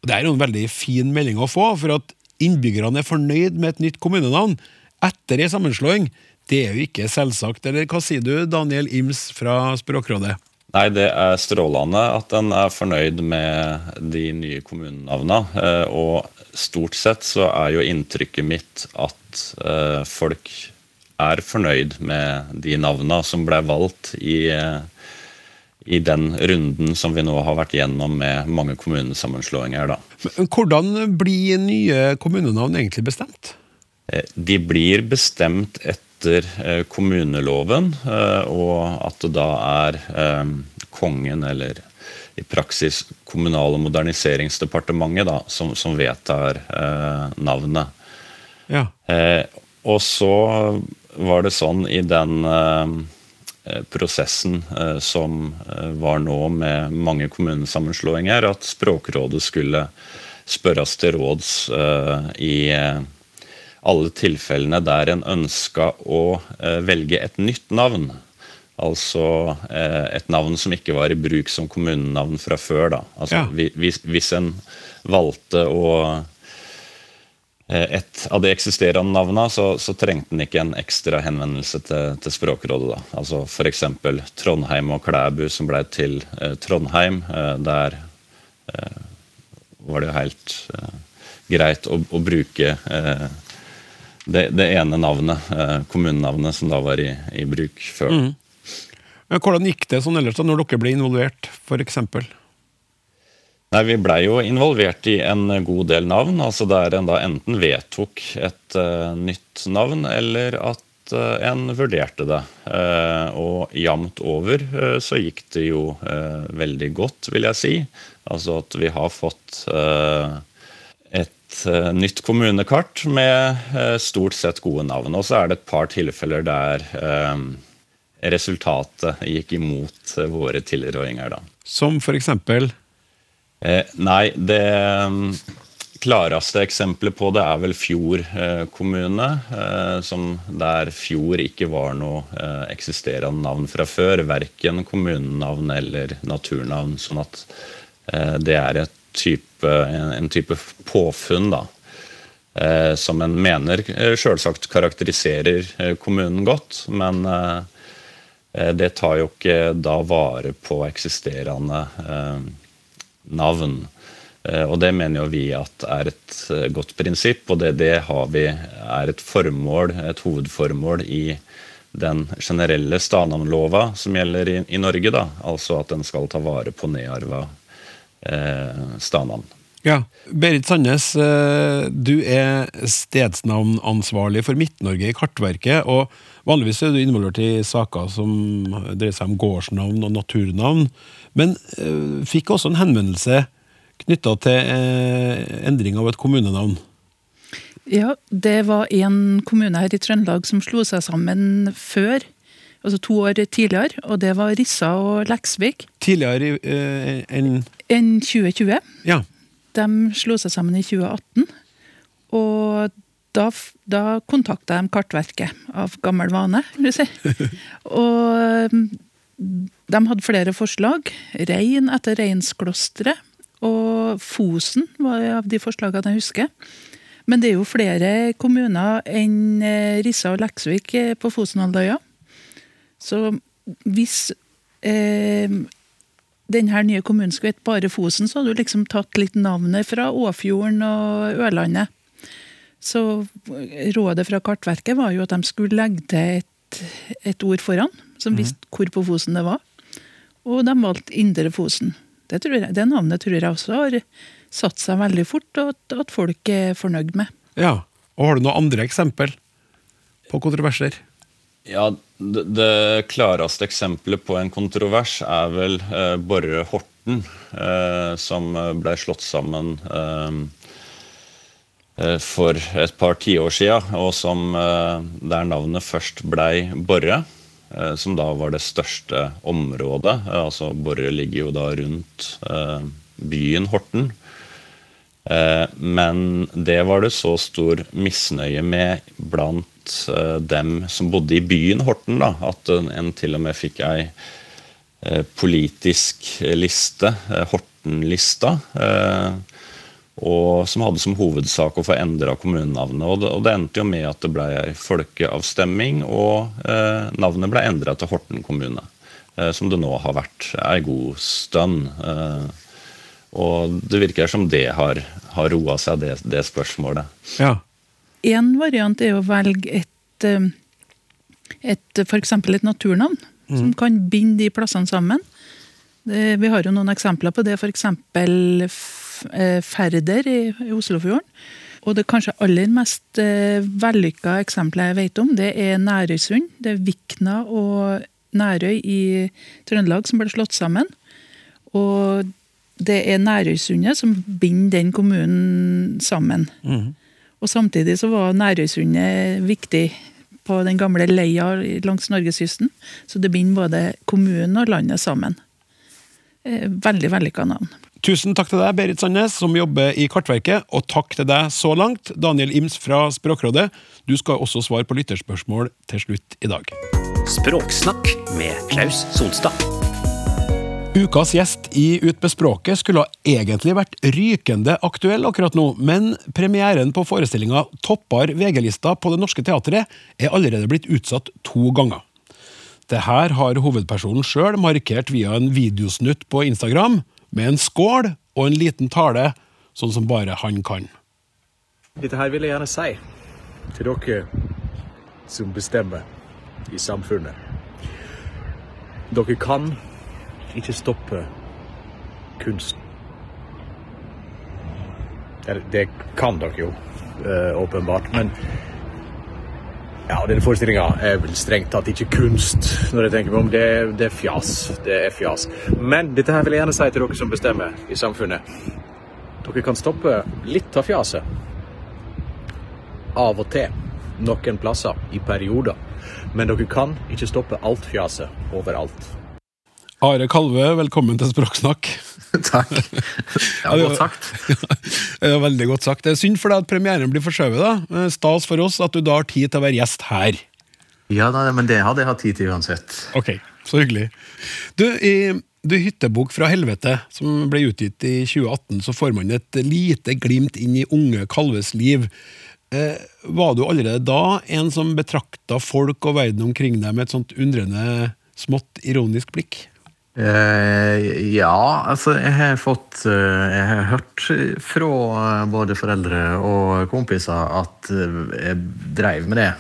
Og Det er jo en veldig fin melding å få, for at innbyggerne er fornøyd med et nytt kommunenavn etter ei sammenslåing, det er jo ikke selvsagt. Eller hva sier du, Daniel Ims fra Språkrådet? Nei, det er strålende at en er fornøyd med de nye kommunenavna. eh, Og stort sett så er jo inntrykket mitt at eh, folk er fornøyd med de navna som ble valgt i, eh, i den runden som vi nå har vært gjennom med mange kommunesammenslåinger. da. Men Hvordan blir nye kommunenavn egentlig bestemt? Eh, De blir bestemt etter eh, kommuneloven, og at det da er kongen, eller i praksis Kommunal- og moderniseringsdepartementet, da, som, som vedtar eh, navnet. Ja. Eh, og så var det sånn i den eh, eh, prosessen eh, som var nå med mange kommunesammenslåinger, at Språkrådet skulle spørres til råds i alle tilfellene der en ønska å velge et nytt navn. Altså et navn som ikke var i bruk som kommunenavn fra før. Altså, Ja. hvis, en valgte å et av de eksisterende navnene, så, så trengte en ikke en ekstra henvendelse til, til Språkrådet. Da. Altså F.eks. Trondheim og Klæbu, som ble til eh, Trondheim. Eh, der eh, var det jo helt eh, greit å, å bruke eh, det, det ene navnet, eh, kommunenavnet, som da var i, i bruk før. Men Hvordan gikk det sånn ellers da, når dere ble involvert, f.eks.? Nei, Vi blei jo involvert i en god del navn. altså Der en da enten vedtok et uh, nytt navn, eller at uh, en vurderte det. Uh, og jevnt over så gikk det jo veldig godt, vil jeg si. Altså at vi har fått et nytt kommunekart med stort sett gode navn. Og så er det et par tilfeller der resultatet gikk imot våre tilrådinger. da. Som f.eks. Eh, nei, det mm, klareste eksempelet på det er vel Fjord eh, kommune. Eh, som der Fjord ikke var noe eh, eksisterende navn fra før. Verken kommunenavn eller naturnavn. Sånn at eh, det er type, en, en type påfunn, da. Eh, som en mener sjølsagt karakteriserer kommunen godt, men det tar jo ikke da vare på eksisterende eh, navn. Eh, Og det mener jo vi at er et eh, godt prinsipp, og det, det har vi er et formål, et hovedformål i den generelle stadnavnlova som gjelder i, i Norge. da, Altså at den skal ta vare på nedarva eh, stadnavn. Ja. Berit Sandnes, eh, du er stedsnavnansvarlig for Midt-Norge i Kartverket. og Vanligvis er du involvert i saker som dreier seg om gårdsnavn og naturnavn. Men eh, fikk også en henvendelse knytta til eh, endring av et kommunenavn. Ja, det var en kommune her i Trøndelag som slo seg sammen før, altså to år tidligere, og det var Rissa og Leksvik. Tidligere eh, enn Enn 2020. Ja. De slo seg sammen i 2018. Og da, da kontakta de Kartverket av gammel vane, vil du si. Og mm, de hadde flere forslag. Rein etter Reinsklosteret. Og Fosen var av de forslagene jeg husker. Men det er jo flere kommuner enn eh, Rissa og Leksvik eh, på Fosenhalvøya. Så hvis eh, denne nye kommunen skulle hett bare Fosen, så hadde du liksom tatt litt navnet fra Åfjorden og Ørlandet. Så rådet fra Kartverket var jo at de skulle legge til et, et ord foran, som visste hvor på Fosen det var. Og de valgte Indre Fosen. Det, tror jeg, det navnet tror jeg også har satt seg veldig fort, og at, at folk er fornøyd med. Ja. Og har du noen andre eksempel på kontroverser? Ja, det, det klareste eksempelet på en kontrovers er vel eh, Borre Horten, eh, som ble slått sammen eh, eh, for et par tiår siden, og som eh, der navnet først blei Borre, som da var det største området. Eh, altså Borre ligger jo da rundt eh, byen Horten. Eh, Men det var det så stor misnøye med blant eh, dem som bodde i byen Horten, da, at en- til og med fikk ei eh, politisk liste, eh, Horten-lista, eh, og som hadde som hovedsak å få endra kommunenavnet. Og det, og det endte jo med at det ble ei folkeavstemning, og eh, navnet ble endra til Horten kommune. Eh, som det nå har vært ei god stund. Eh, og det virker som det har, har roa seg, det, det spørsmålet. Ja. En variant er å velge et, eh, et f.eks. et naturnavn, som kan binde de plassene sammen. Det, vi har jo noen eksempler på det, f.eks. Færder i, i Oslofjorden. Og det kanskje aller mest eh, vellykka eksempelet jeg vet om, det er Nærøysund. Det er Vikna og Nærøy i Trøndelag som ble slått sammen. Og det er Nærøysundet som binder den kommunen sammen. Og samtidig så var Nærøysundet viktig på den gamle leia langs norgeskysten. Så det binder både kommunen og landet sammen. Eh, Veldig vellykka navn. Tusen takk til deg, Berit Sandnes, som jobber i Kartverket, og takk til deg så langt, Daniel Ims fra Språkrådet. Du skal også svare på lytterspørsmål til slutt i dag. Språksnakk med Klaus Sonstad. Ukas gjest i Ut med språket skulle ha egentlig vært rykende aktuell akkurat nå, men premieren på forestillinga toppar VG-lista på Det Norske Teatret er allerede blitt utsatt to ganger. Det her har hovedpersonen sjøl markert via en videosnutt på Instagram, med en skål og en liten tale, sånn som bare han kan. Dette her vil jeg gjerne si til dere som bestemmer i samfunnet. Dere kan ikke stoppe kunsten. Eller, det kan dere jo, eh, åpenbart, men ja, denne forestillinga er vel strengt tatt ikke kunst, når jeg tenker meg om. Det, det er fjas. Det er fjas. Men dette her vil jeg gjerne si til dere som bestemmer i samfunnet. Dere kan stoppe litt av fjaset av og til, noen plasser, i perioder. Men dere kan ikke stoppe alt fjaset overalt. Are Kalve, velkommen til Språksnakk. Takk. Ja, godt sagt. Det er veldig godt sagt. Det er synd for deg at premieren blir forskjøvet. Eh, Stas for oss at du da har tid til å være gjest her. Ja, da, men det hadde jeg hatt tid til uansett. Ok, så hyggelig. Du, i du Hyttebok fra helvete, som ble utgitt i 2018, så får man et lite glimt inn i unge Kalves liv. Eh, var du allerede da en som betrakta folk og verden omkring deg med et sånt undrende, smått ironisk blikk? Eh, ja, altså jeg har fått eh, Jeg har hørt fra både foreldre og kompiser at eh, jeg dreiv med det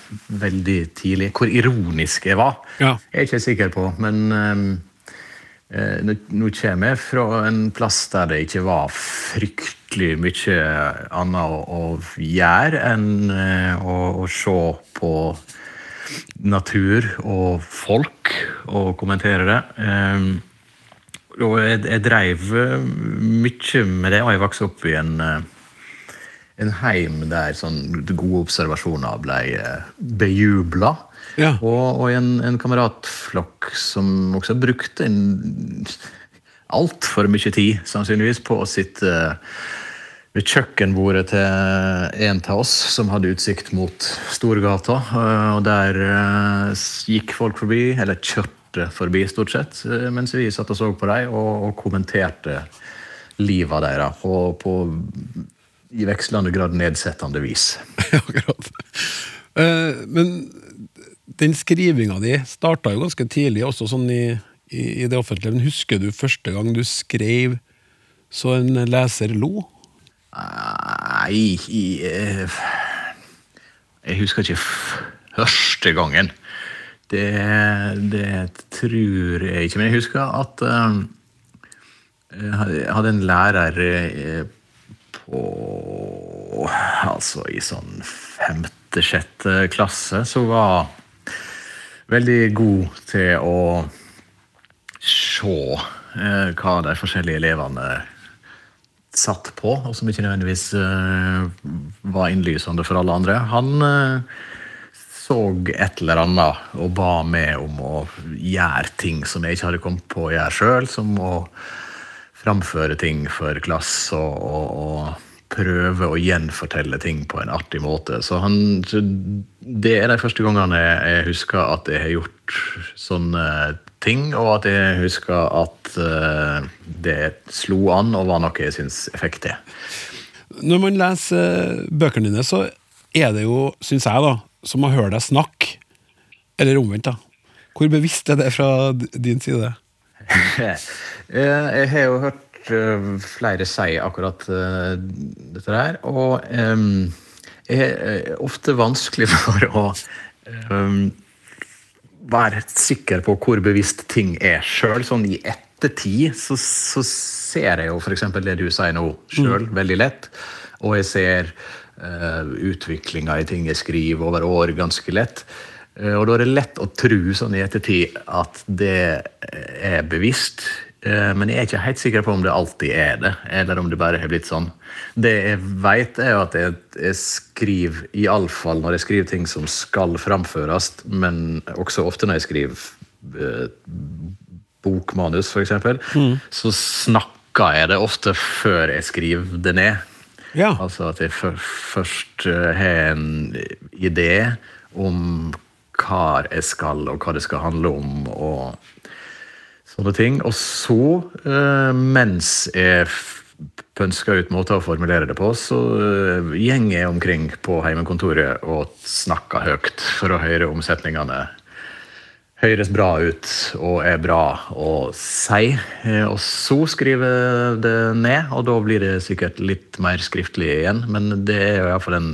veldig tidlig. Hvor ironisk jeg var, Ja. jeg er ikke sikker på. Men eh, eh, nå, nå kommer jeg fra en plass der det ikke var fryktelig mye annet å, å gjøre enn å, å se på natur og folk og kommentere det. Ehm, og jeg, jeg dreiv eh, mye med det, og jeg vokste opp i en, eh, en heim der sånn gode observasjoner ble uh, bejubla. Ja. Og, og en, en kameratflokk som også brukte en altfor mye tid, sannsynligvis, på å sitte ved kjøkkenbordet til en av oss som hadde utsikt mot Storgata. eh, Og der eh, gikk folk forbi, eller kjørte forbi stort sett, eh, mens vi satt og så på dem og, og kommenterte livet deres på, på i vekslende grad nedsettende vis. Akkurat. Men den skrivinga di starta jo ganske tidlig, også sånn i, i, i det offentlige. Men husker du første gang du skrev så en leser lo? Nei eh, Jeg husker ikke første gangen. Det, det tror jeg ikke. Men jeg husker at eh, jeg hadde en lærer eh, på Altså i sånn femte-sjette klasse som var veldig god til å se hva de forskjellige elevene satt på, og som ikke nødvendigvis eh, var innlysende for alle andre. Han eh, så et eller annet og ba meg om å gjøre ting som jeg ikke hadde kommet på å gjøre sjøl, som å framføre ting for klasse og, og, og prøve å gjenfortelle ting på en artig måte. Så han, så det er de første gangene jeg, husker at jeg har gjort sånne ting, og at jeg husker at uh, det slo an og var noe jeg syns jeg fikk til. Når man leser eh, bøkene dine, så er det jo, syns jeg, da, som å høre deg snakke. Eller omvendt, da. Hvor bevisst er det fra din side? Eh, Jeg har jo hørt flere si akkurat dette der, og um, jeg er ofte vanskelig for å em, være sikker på hvor bevisst ting er sjøl. Sånn i ettertid så, så ser jeg jo f.eks. det du sier nå, sjøl veldig lett. Og jeg ser uh, utviklinga i ting jeg skriver over år ganske lett. Uh, og da er det lett å tro sånn i ettertid at det er bevisst. Eh, Men jeg er ikke helt sikker på om det alltid er det, eller om det bare har blitt sånn. Det jeg vet, er jo at jeg, jeg skriver, iallfall når jeg skriver ting som skal framføres, men også ofte når jeg skriver eh, bokmanus, f.eks., Mm. så snakker jeg det ofte før jeg skriver det ned. Ja. Altså at jeg før- først eh, har en idé om hva jeg skal, og hva det skal handle om, og sånne ting. Og så, eh, mens jeg pønsker ut måter å formulere det på, så uh, gjenger jeg omkring på heimekontoret og snakker høyt for å høre omsetningene høres bra ut og er bra å si. Eh, Og så skriver jeg det ned, og da blir det sikkert litt mer skriftlig igjen. Men det er jo iallfall en,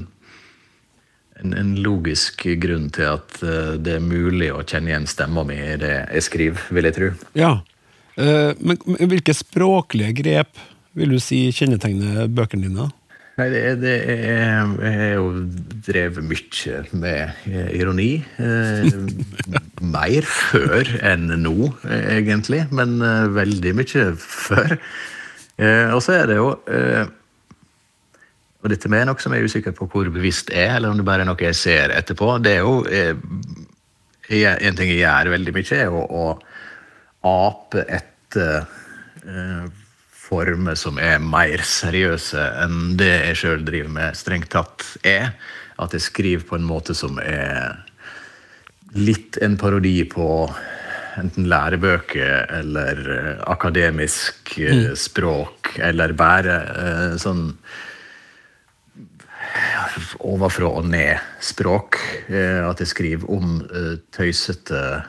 en, en logisk grunn til at eh, det er mulig å kjenne igjen stemma mi i det jeg skriver, vil jeg tro. Ja. Eh, men, hvilke språklige grep vil du si kjennetegner bøkene dine? Nei, det, er- det er, jeg har jo drevet mye med eh, ironi. Eh, mer før enn nå, egentlig, men veldig mye før. Eh, og så er det jo eh, Og dette med er noe som jeg er usikker på hvor bevisst er, eller om det bare er noe jeg ser etterpå. Det er jo eh, jeg, En ting jeg gjør veldig mye, er å, å ape etter eh, former som er mer seriøse enn det jeg sjøl driver med, strengt tatt er. At jeg skriver på en måte som er litt en parodi på enten lærebøker eller eh, akademisk mm. språk, eller bare eh, sånn ovenfra og ned-språk. Eh, at jeg skriver om eh, tøysete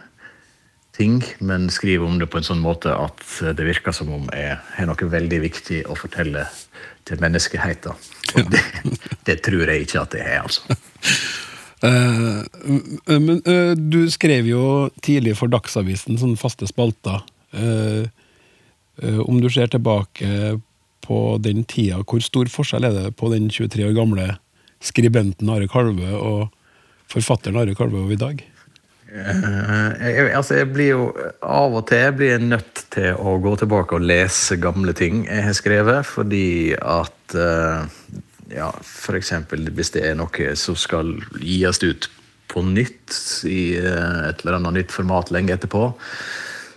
ting, men skriver om det på en sånn måte at det virker som om jeg har noe veldig viktig å fortelle til menneskeheten. Og det, det tror jeg ikke at det er, altså. Uh, men uh, du skrev jo tidlig for Dagsavisen sånne faste spalter. Uh, om du ser tilbake på den tida, hvor stor forskjell er det på den 23 år gamle skribenten Are Kalve og forfatteren Are Kalve av i dag? Eh, jeg, altså jeg blir jo Av og til blir jeg nødt til å gå tilbake og lese gamle ting jeg har skrevet, fordi at eh, ja, eksempel hvis det er noe som skal gis ut på nytt i eh, et eller annet nytt format lenge etterpå,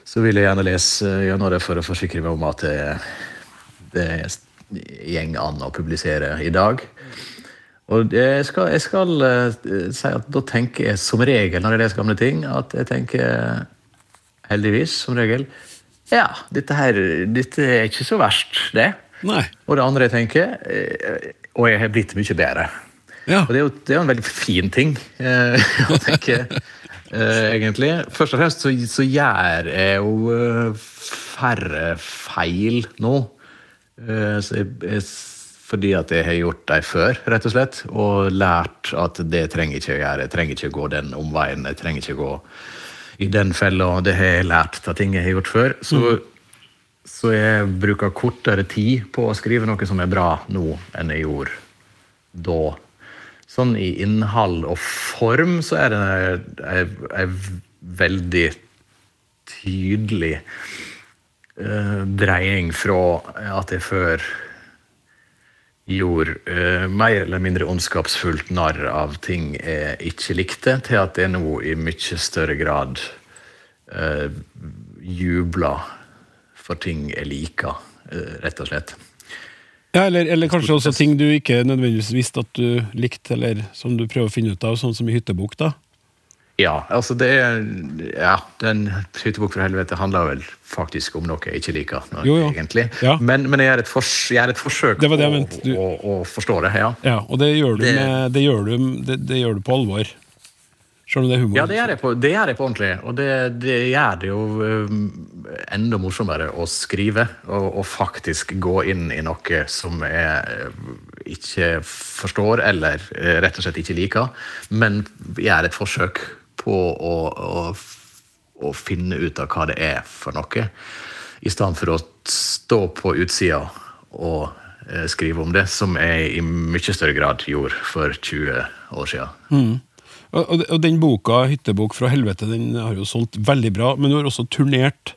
så vil jeg gjerne lese gjennom det for å forsikre meg om at det, det gjeng an å publisere i dag. Og jeg skal, jeg skal eh, si at da tenker jeg som regel når jeg leser gamle ting, at jeg tenker heldigvis, som regel ja, dette her dette er ikke så verst, det. Nei. Og det andre jeg tenker eh, Og jeg har blitt mye bedre. Ja. Og det er jo det er jo en veldig fin ting eh, å tenke, egentlig. Først og fremst så, så gjør jeg jo færre feil nå. Eh, så jeg, jeg, fordi at jeg har gjort dem før, rett og slett. Og lært at det trenger ikke å gjøre. Jeg trenger ikke å gå den omveien. Jeg trenger ikke å gå i den fella. Det har jeg lært av ting jeg har gjort før. Så, så jeg bruker kortere tid på å skrive noe som er bra nå, enn jeg gjorde da. Sånn i innhold og form så er det en veldig tydelig eh, dreying fra at jeg før gjorde eh, mer eller mindre ondskapsfullt narr av ting jeg ikke likte, til at jeg nå i mye større grad eh, jubler for ting jeg liker, eh, rett og slett. Ja, eller, eller kanskje også ting du ikke nødvendigvis visste at du likte, eller som du prøver å finne ut av, sånn som i Hyttebukk, da. Ja, altså det er Ja, den Hyttebukk for helvete handler vel faktisk om noe jeg ikke liker, Noe, Jo, jo. egentlig. Ja. Men, men jeg gjør et, fors et forsøk Det det på. Du- å, å forstå det. ja. Ja, og det gjør du, Det- med, det gjør du, det, gjør du på alvor. Selv om det er humor. Ja, det gjør jeg på, det gjør jeg på ordentlig. Og det, det gjør det jo enda morsommere å skrive og, og faktisk gå inn i noe som jeg uh, ikke forstår eller uh, rett og slett ikke liker, men gjør et forsøk på å, å, å finne ut av hva det er for noe, i stedet for å stå på utsida og uh, skrive om det, som jeg i mye større grad gjorde for 20 år siden. Og, og, og den boka, 'Hyttebok fra helvete', den har jo solgt veldig bra, men du har også turnert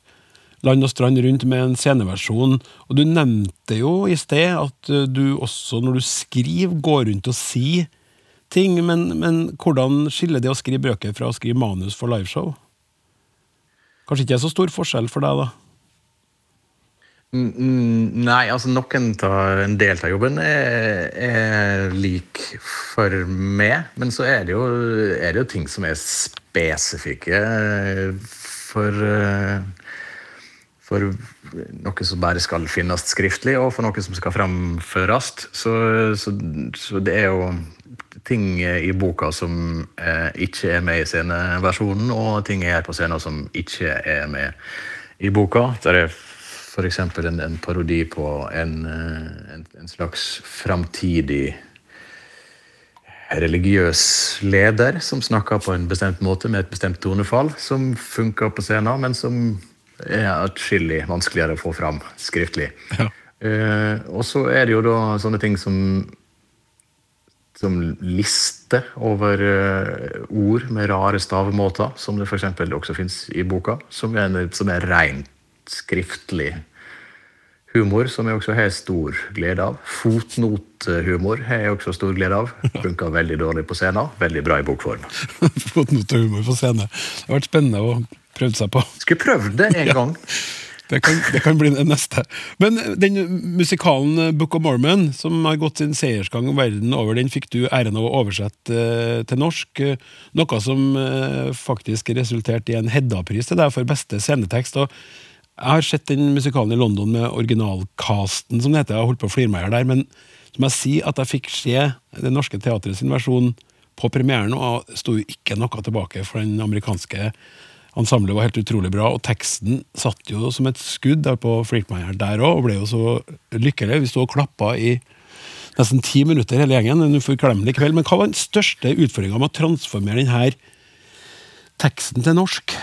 land og strand rundt med en sceneversjon. Og du nevnte jo i sted at eh, du også, når du skriver, går rundt og sier ting, men, men hvordan skiller det å skrive bøker fra å skrive manus for liveshow? Kanskje ikke er så stor forskjell for deg, da? Nei, altså noen av en del av jobben er, er lik for meg. Men så er det, jo, er det jo ting som er spesifikke for For noe som bare skal finnes skriftlig, og for noe som skal framføres. Så, så, så det er jo ting i boka som eh, ikke er med i sceneversjonen, og ting jeg gjør på scenen som ikke er med i boka. Der er f.eks. En, en parodi på en, eh, en, en slags framtidig religiøs leder som snakker på en bestemt måte med et bestemt tonefall, som funker på scenen, men som er atskillig vanskeligere å få fram skriftlig. Eh, og så er det jo da sånne ting som som liste over eh, ord med rare stavemåter, som det f.eks. også fins i boka, som er, en- som er rent skriftlig humor, som jeg også har stor glede av. Fotnotehumor har jeg også stor glede av. Funka veldig dårlig på scenen, veldig bra i bokform. Fotnotehumor på scenen. Det har vært spennende å prøve seg på. Skulle prøvd det en gang. Det kan, det kan bli den neste. Men den musikalen eh, Book of Mormon, som har gått sin seiersgang verden over, den fikk du æren av å oversette eh, til norsk. eh, Noe som faktisk resulterte i en Hedda-pris til deg for beste scenetekst. og Jeg har sett den musikalen i London med originalcasten, som det heter. Jeg har holdt på å flire meg der, men så må jeg si at jeg fikk se Det Norske Teatret sin versjon på premieren, og sto jo ikke noe tilbake for den amerikanske Ensemblet var helt utrolig bra, og teksten satt jo som et skudd der på Freakmeyer der òg, og ble jo så lykkelig. Vi sto og klappa i nesten ti minutter hele gjengen. En uforglemmelig kveld. Men hva var den største utfordringa med å transformere denne teksten til norsk?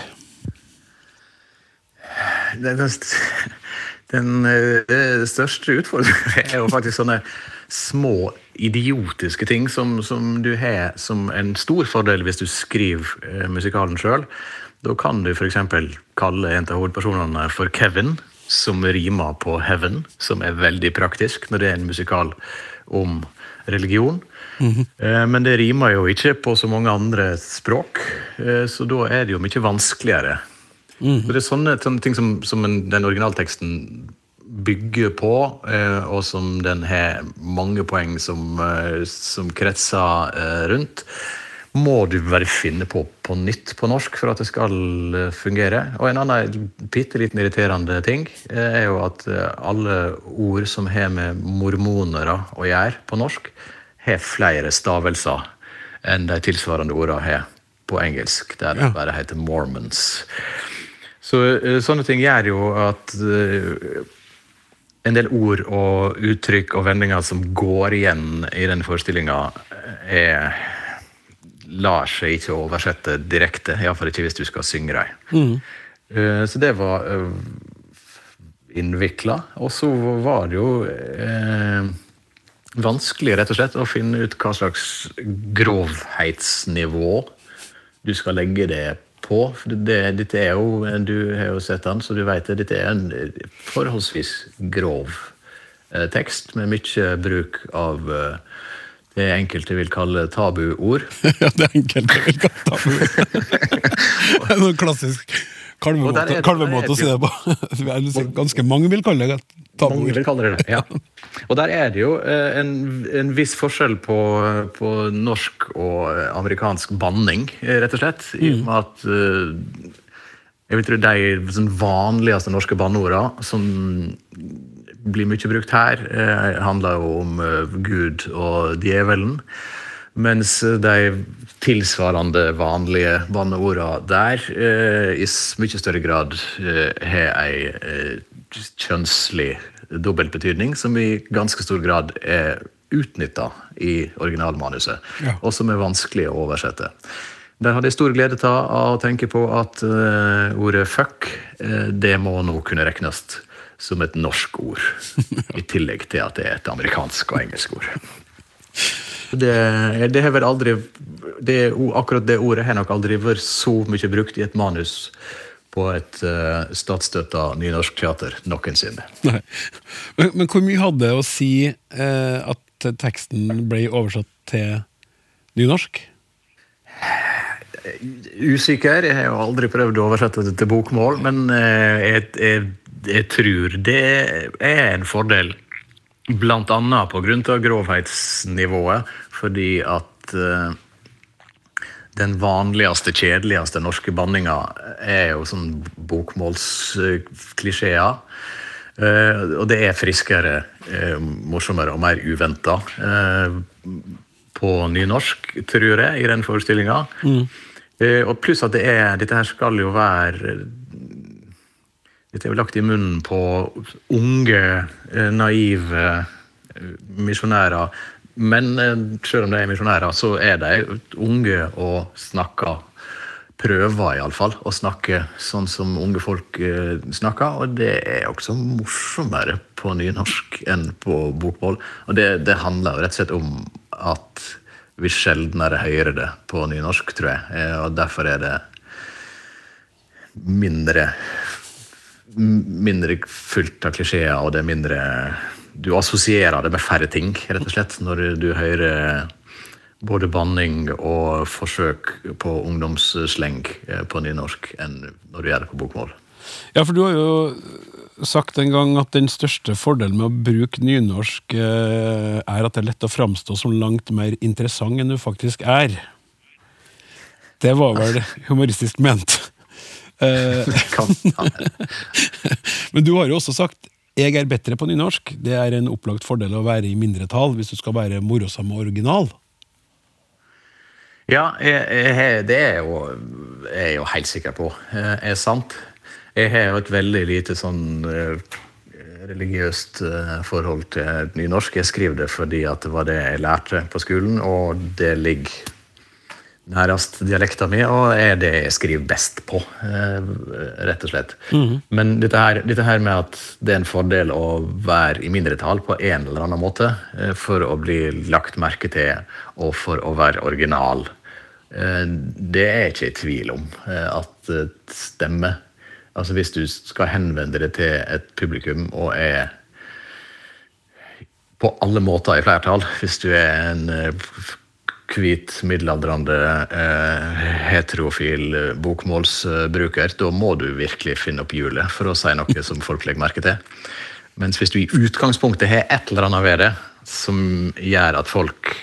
Den, den, den eh, største utfordringen er jo faktisk sånne små idiotiske ting som, som du har som en stor fordel hvis du skriver eh, musikalen sjøl. Da kan du f.eks. kalle en av hovedpersonene for Kevin, som rimer på heaven, som er veldig praktisk når det er en musikal om religion. Eh, Men det rimer jo ikke på så mange andre språk, eh, så da er det jo mye vanskeligere. Så det er sånne, sånne ting som, som en, den originalteksten bygger på, eh, og som den har mange poeng som, som kretser rundt, må du bare finne på på nytt på norsk for at det skal eh, fungere. Og en annen bitte liten irriterende ting eh, er jo at eh, alle ord som har med mormonere å gjøre på norsk, har flere stavelser enn de tilsvarende ordene har på engelsk, der det bare heter mormons. Så sånne ting gjør jo at en del ord og uttrykk og vendinger som går igjen i den forestillinga, er lar seg ikke oversette direkte. Iallfall ikke hvis du skal synge dem. Eh, Så det var innvikla. Og så var det jo eh, vanskelig rett og slett å finne ut hva slags grovhetsnivå du skal legge det på. Det, dette er jo, Du har jo sett den, så du vet det. Dette er en forholdsvis grov eh, tekst med mye bruk av eh, det enkelte vil kalle tabuord. ja, det enkelte vil kalle tabu. Det er noen klassisk kalvemåte kalvemåte å si det på. Ganske mange vil kalle det tabu. Mange vil kalle det ja. Og der er det jo eh, en, en viss forskjell på, på norsk og eh, amerikansk banning, eh, rett og slett. I og med at jeg vil tro de sånn vanligste norske banneordene som blir mye brukt her, eh, handler jo om eh, Gud og djevelen. Mens de tilsvarende vanlige banneordene der eh, i mye større grad eh, har ei eh, kjønnslig dobbeltbetydning, som i ganske stor grad er utnytta i originalmanuset, Ja. og som er vanskelig å oversette. Der hadde jeg stor glede av å tenke på at uh, ordet fuck, uh, det må nå kunne regnes som et norsk ord. I tillegg til at det er et amerikansk og engelsk ord. Det, det har vel aldri det, Akkurat det ordet har nok aldri vært så mye brukt i et manus på et uh, statsstøtta nynorskteater noensinne. Nei. Men, men hvor mye hadde det å si eh, at teksten ble oversatt til nynorsk? Usikker. Jeg har jo aldri prøvd å oversette det til bokmål, men eh, jeg, jeg, jeg tror det er en fordel. Blant annet av grovhetsnivået, fordi at eh, den vanligste, kjedeligste norske banninga er jo sånn bokmålsklisjeer. Eh, og det er friskere, eh, morsommere og mer uventa på nynorsk, tror jeg, i den forestillinga. Mm. og pluss at det er Dette her skal jo være Dette er jo lagt i munnen på unge, eh, naive eh, misjonærer. Men eh, selv om de er misjonærer, så er de unge og snakker Prøver iallfall å snakke sånn som unge folk snakker. Og det er også morsommere på nynorsk enn på bokmål. Og det, det handler jo rett og slett om at vi sjeldnere hører det på nynorsk, tror jeg. Og derfor er det mindre mindre fullt av klisjeer, og det er mindre Du assosierer det med færre ting, rett og slett, når du, hører både banning og forsøk på ungdomssleng eh, på nynorsk enn når du gjør det på bokmål. Ja, for du har jo sagt en gang at den største fordelen med å bruke nynorsk eh, er at det er lett å framstå som langt mer interessant enn du faktisk er. Det var vel humoristisk ment. Eh, Men du har jo også sagt jeg er bedre på nynorsk. Det er en opplagt fordel å være i mindretall hvis du skal være morosam og original. Ja, jeg, jeg, det er jo, jeg er jo helt sikker på eh, er sant. Jeg har jo et veldig lite sånn eh, religiøst forhold til nynorsk. Jeg skriver det fordi at det var det jeg lærte på skolen, og det ligger nærmest dialekta mi, og er det jeg skriver best på, eh, rett og slett. Men dette her, dette her med at det er en fordel å være i mindretall på en eller annen måte eh, for å bli lagt merke til og for å være original, eh, det er jeg ikke i tvil om at stemmer. Altså Hvis du skal henvende deg til et publikum og er på alle måter i flertall, hvis du er en hvit, middelaldrende, eh, heterofil eh, bokmålsbruker, da må du virkelig finne opp hjulet for å si noe som folk legger merke til. Mens hvis du i utgangspunktet har et eller annet ved det som gjør at folk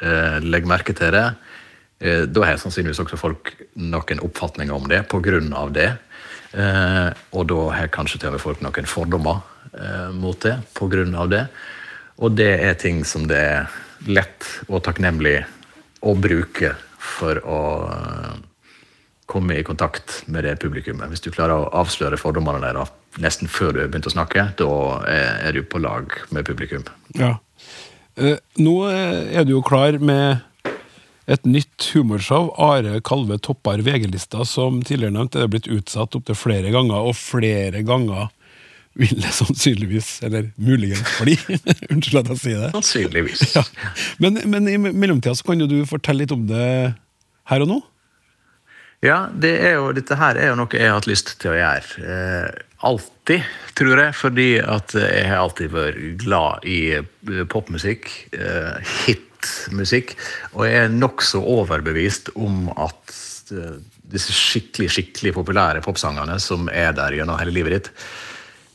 eh, legger merke til det, eh, da har sannsynligvis også folk noen oppfatninger om det av det. Eh, og da har kanskje til og med folk noen fordommer eh, mot det av det. Og det er ting som det er lett og takknemlig å bruke for å eh, komme i kontakt med det publikummet. Hvis du klarer å avsløre fordommene deres nesten før du har begynt å snakke, da er du på lag med publikum. Ja. Eh, nå er du jo klar med et nytt humorshow. Are Kalve topper VG-lista, som tidligere nevnt er blitt utsatt opptil flere ganger, og flere ganger vil det sannsynligvis, eller muligens bli. Unnskyld at jeg sier det. Sannsynligvis. Ja. Men, men i mellomtida så kan jo du fortelle litt om det her og nå? Ja, det er jo, dette her er jo noe jeg har hatt lyst til å gjøre. Eh, alltid, tror jeg. Fordi at jeg har alltid vært glad i eh, popmusikk. Eh, hitmusikk. Og jeg er nokså overbevist om at eh, disse skikkelig, skikkelig populære popsangene som er der gjennom hele livet ditt,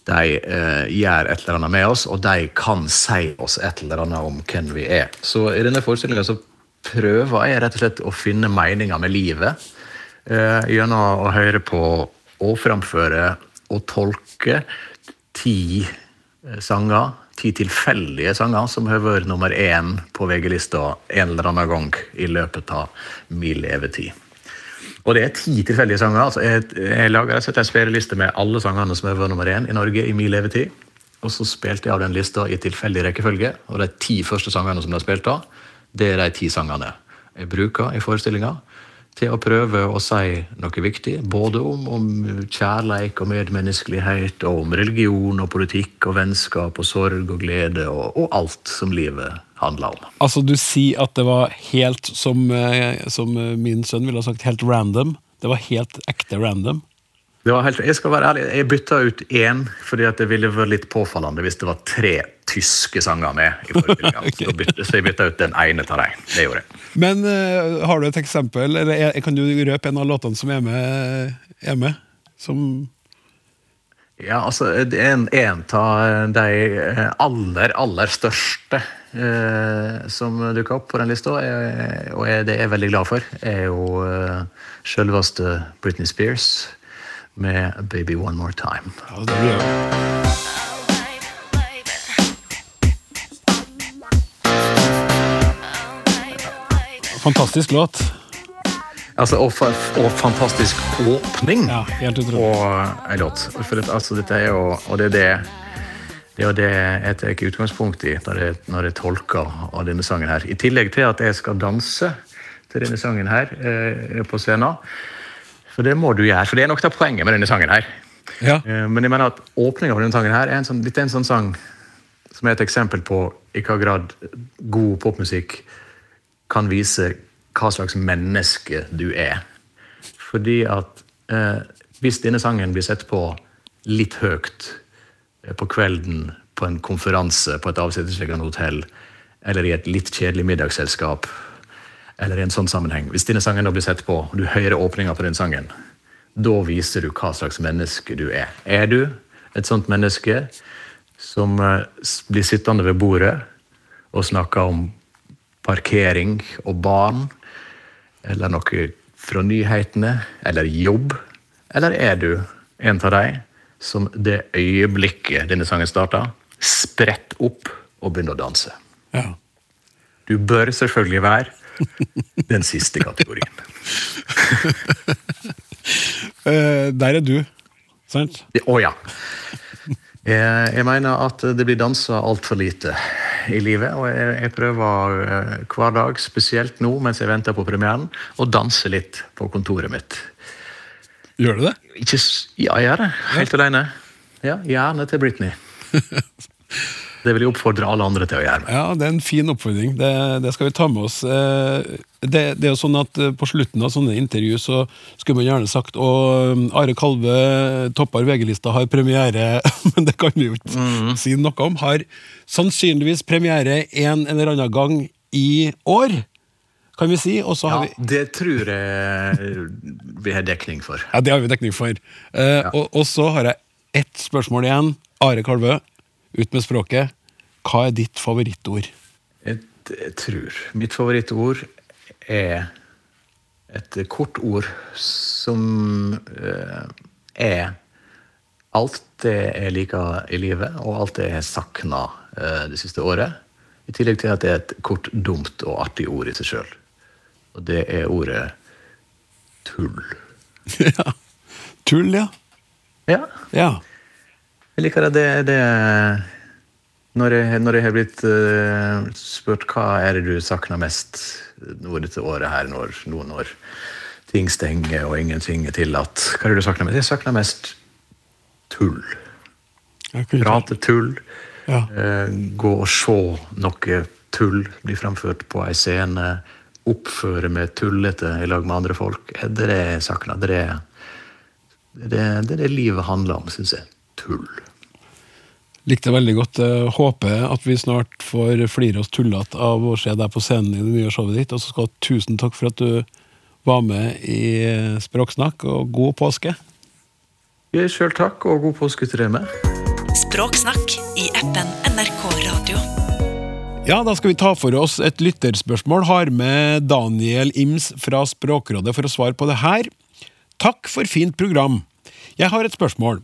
de eh, gjør et eller annet med oss, og de kan si oss et eller annet om hvem vi er. Så i denne forestillinga så prøver jeg rett og slett å finne meninga med livet eh, gjennom å høre på og framføre og tolke ti eh, sanger, ti tilfeldige sanger, som har vært nummer én på VG-lista en eller annen gang i løpet av min levetid. Og det er ti tilfeldige sanger. altså Jeg, jeg lager og slett en spilleliste med alle sangene som har vært nummer én i Norge i min levetid. Og så spilte jeg av den lista i tilfeldig rekkefølge. Og de ti første sangene som de spilt av, det er de ti sangene jeg bruker i forestillinga til å prøve å si noe viktig. Både om, om kjærleik og medmenneskelighet, og om religion og politikk og vennskap og sorg og glede og, og alt som livet handler om. Altså, du sier at det var helt, som, eh, som min sønn ville ha sagt, helt random. Det var helt ekte random. Det var helt, jeg skal være ærlig, jeg bytta ut én fordi at det ville vært litt påfallende hvis det var tre tyske sanger med. i forrige gang, Så, bytte- så jeg bytta ut den ene av dem. Det gjorde jeg. Men eh, har du et eksempel, eller er, kan du røpe en av låtene som er med? Er med? Som Ja, altså, en, en av de eh, aller, aller største eh, som dukka opp på den lista, og jeg, det er jeg veldig glad for, er jo eh, selveste Britney Spears med 'Baby One More Time'. ja, det blir jo. Fantastisk låt. Altså, og, og fantastisk åpning Ja, helt utrolig. Og en låt. For det, altså, dette er jo, og det er det det er jo det jeg tar utgangspunkt i når jeg, når jeg tolker av denne sangen her. I tillegg til at jeg skal danse til denne sangen her eh, på scenen. For det må du gjøre, for det er nok av poenget med denne sangen her. Ja. Eh, men jeg mener at åpninga på denne sangen her er en sånn, litt en sånn sang som er et eksempel på i hva grad god popmusikk kan vise hva slags menneske du er. Fordi at eh, hvis denne sangen blir sett på litt høyt på kvelden på en konferanse på et avsidesliggende hotell, eller i et litt kjedelig middagsselskap, eller i en sånn sammenheng Hvis denne sangen da blir sett på, og du hører åpninga på den sangen, da viser du hva slags menneske du er. Er du et sånt menneske som eh, blir sittende ved bordet og snakke om parkering og barn, eller noe fra nyhetene, eller jobb? Eller er du en av de som det øyeblikket denne sangen starta, spredt opp og begynner å danse? Ja. Du bør selvfølgelig være den siste kategorien. Eh, der er du, sant? Å ja. Jeg, jeg mener at det blir dansa altfor lite i livet. Og jeg, jeg prøver eh, hver dag, spesielt nå mens jeg venter på premieren, å danse litt på kontoret mitt. Gjør du det? Ikke, ja, jeg gjør det. Helt alene. Ja, Gjerne til Britney. Det vil jeg oppfordre alle andre til å gjøre. Ja, det er en fin oppfordring. Det, det skal vi ta med oss. Eh, Det, det er jo sånn at eh, På slutten av sånne intervju så skulle man gjerne sagt og um, Are Kalve topper VG-lista, har premiere Men det kan vi jo ikke si noe om. Har sannsynligvis premiere en eller annen gang i år, kan vi si. Og så har Ja, vi det tror jeg vi har dekning for. Ja, det har vi dekning for. Eh, og, og så har jeg ett spørsmål igjen. Are Kalvø, ut med språket. Hva er ditt favorittord? Jeg, jeg tror mitt favorittord er et kort ord som eh, er alt det jeg liker i livet, og alt det jeg har savna eh, det siste året. I tillegg til at det er et kort, dumt og artig ord i seg sjøl. Og det er ordet tull. ja. Tull, ja. Ja. ja. Jeg liker det. det, når, jeg, når jeg har blitt uh, spurt hva er det du savner mest nå dette året her, når, noen år ting stenger og ingenting er tillatt, hva er det du savner mest? Jeg savner mest tull. Prate tull. Ja. Uh, gå og se noe tull bli framført på ei scene. Oppføre meg tullete i lag med andre folk. Det er det jeg savner. Det er det, det, er det livet handler om, syns jeg. Tull. Likte veldig godt. Jeg håper at vi snart får flire oss tullete av å se deg på scenen i det nye showet ditt. Og så skal tusen takk for at du var med i Språksnakk, og god påske. Sjøl takk, og god påske til deg med. Språksnakk i appen NRK Radio. Ja, da skal vi ta for oss et lytterspørsmål. Har med Daniel Ims fra Språkrådet for å svare på det her. Takk for fint program. Jeg har et spørsmål.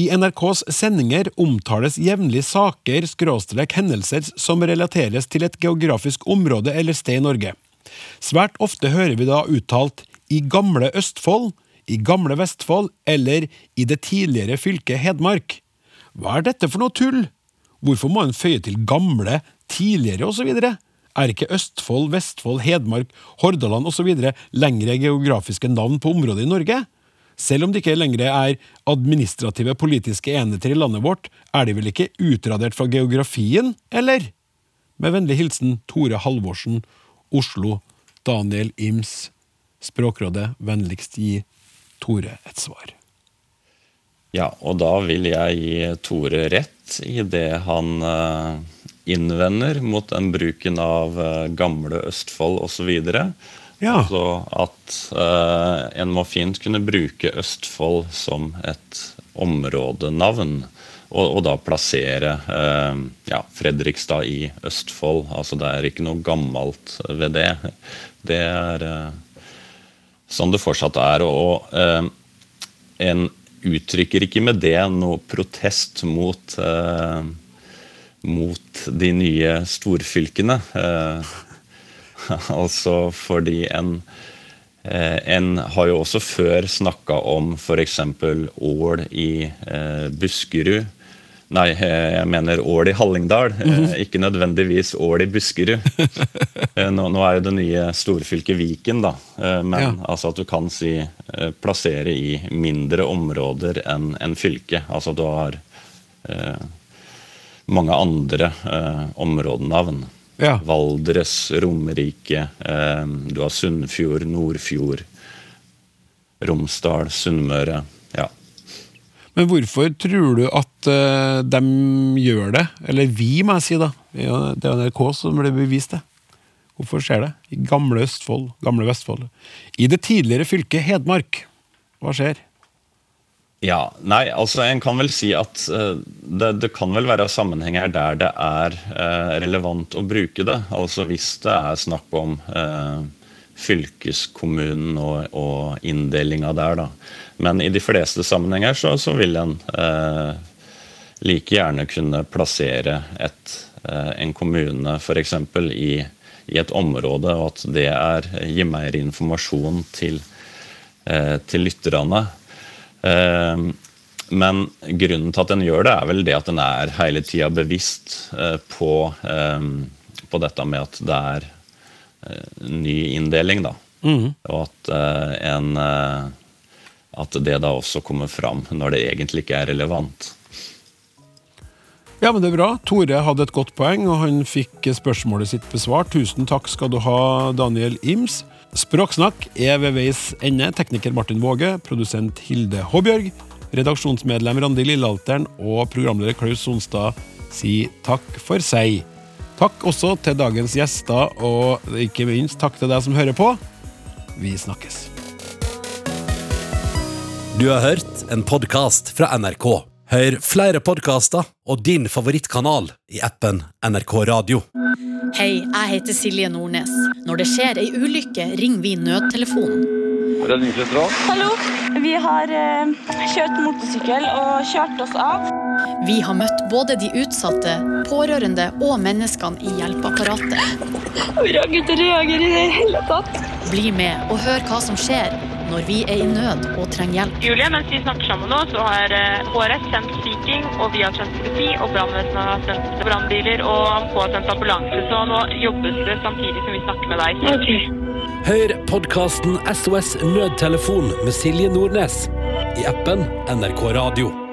I NRKs sendinger omtales jevnlig saker skråstrek hendelser som relateres til et geografisk område eller sted i Norge. Svært ofte hører vi da uttalt i gamle Østfold, i gamle Vestfold eller i det tidligere fylket Hedmark. Hva er dette for noe tull? Hvorfor må en føye til gamle, tidligere osv.? Er ikke Østfold, Vestfold, Hedmark, Hordaland osv. lengre geografiske navn på området i Norge? Selv om det ikke lenger er administrative politiske enheter i landet vårt, er de vel ikke utradert fra geografien, eller? Med vennlig hilsen Tore Halvorsen, Oslo, Daniel Ims. Språkrådet, vennligst gi Tore et svar. Ja, og da vil jeg gi Tore rett i det han innvender mot den bruken av gamle Østfold osv. Ja. Altså at uh, en må fint kunne bruke Østfold som et områdenavn. Og, og da plassere uh, ja, Fredrikstad i Østfold. Altså Det er ikke noe gammelt ved det. Det er uh, sånn det fortsatt er. Og en uttrykker ikke med det noe protest mot, mot de nye storfylkene. altså fordi en en har jo også før snakka om f.eks. Ål i eh, Buskerud. Nei, jeg mener Ål i Hallingdal, mm -hmm. ikke nødvendigvis Ål i Buskerud. nå, nå, er jo det nye storfylket Viken, da. men ja. altså at du kan si plassere i mindre områder enn en fylke. Altså du har eh, mange andre eh, områdenavn. Ja. Valdres, Romerike, eh, du har Sunnfjord, Nordfjord, Romsdal, Sunnmøre. Ja. Men hvorfor tror du at uh, de gjør det? Eller vi, må jeg si, da. Det er NRK som blir bevist det. Hvorfor skjer det? I gamle Østfold, gamle Vestfold. I det tidligere fylket Hedmark. Hva skjer? Ja, nei, altså En kan vel si at uh, det, det, kan vel være sammenhenger der det er uh, relevant å bruke det. Altså Hvis det er snakk om uh, fylkeskommunen og, og inndelinga der, da. Men i de fleste sammenhenger så, så vil en like gjerne kunne plassere et, en kommune f.eks. I, i et område, og at det er, gir mer informasjon til, til lytterne. Ehm, men grunnen til at den gjør det, er vel det at den er hele tida bevisst eh, på, ehm, på, dette med at det er eh, ny inndeling, da. Mm. Og at, eh, en, at det da også kommer fram når det egentlig ikke er relevant. Ja, men det er bra. Tore hadde et godt poeng, og han fikk spørsmålet sitt besvart. Tusen takk skal du ha, Daniel Ims. Språksnakk er ved veis ende. Tekniker Martin Våge, produsent Hilde Håbjørg, redaksjonsmedlem Randi Lillealteren og programleder Klaus Sonstad sier takk for seg. Takk også til dagens gjester, og ikke minst takk til deg som hører på. Vi snakkes. Du har hørt en podkast fra NRK. Hør flere podkaster og din favorittkanal i appen NRK Radio. Hei, jeg heter Silje Nordnes. Når det skjer ei ulykke, ringer vi nødtelefonen. Redningssentral. Hallo. Vi har eh, kjørt motorsykkel og kjørt oss av. Vi har møtt både de utsatte, pårørende og menneskene i hjelpeapparatet. Vi kan ikke reagere i det hele tatt. Bli med og hør hva som skjer når vi er i nød og trenger hjelp. Julie, mens vi snakker sammen nå, så har eh, HRS sendt Sea King, og vi har sendt politi, og brannvesenet har sendt brannbiler, og AMK har sendt ambulanse. Så nå jobbes det samtidig som vi snakker med deg. Hør podkasten SOS Nødtelefon med Silje Nordnes i appen NRK Radio.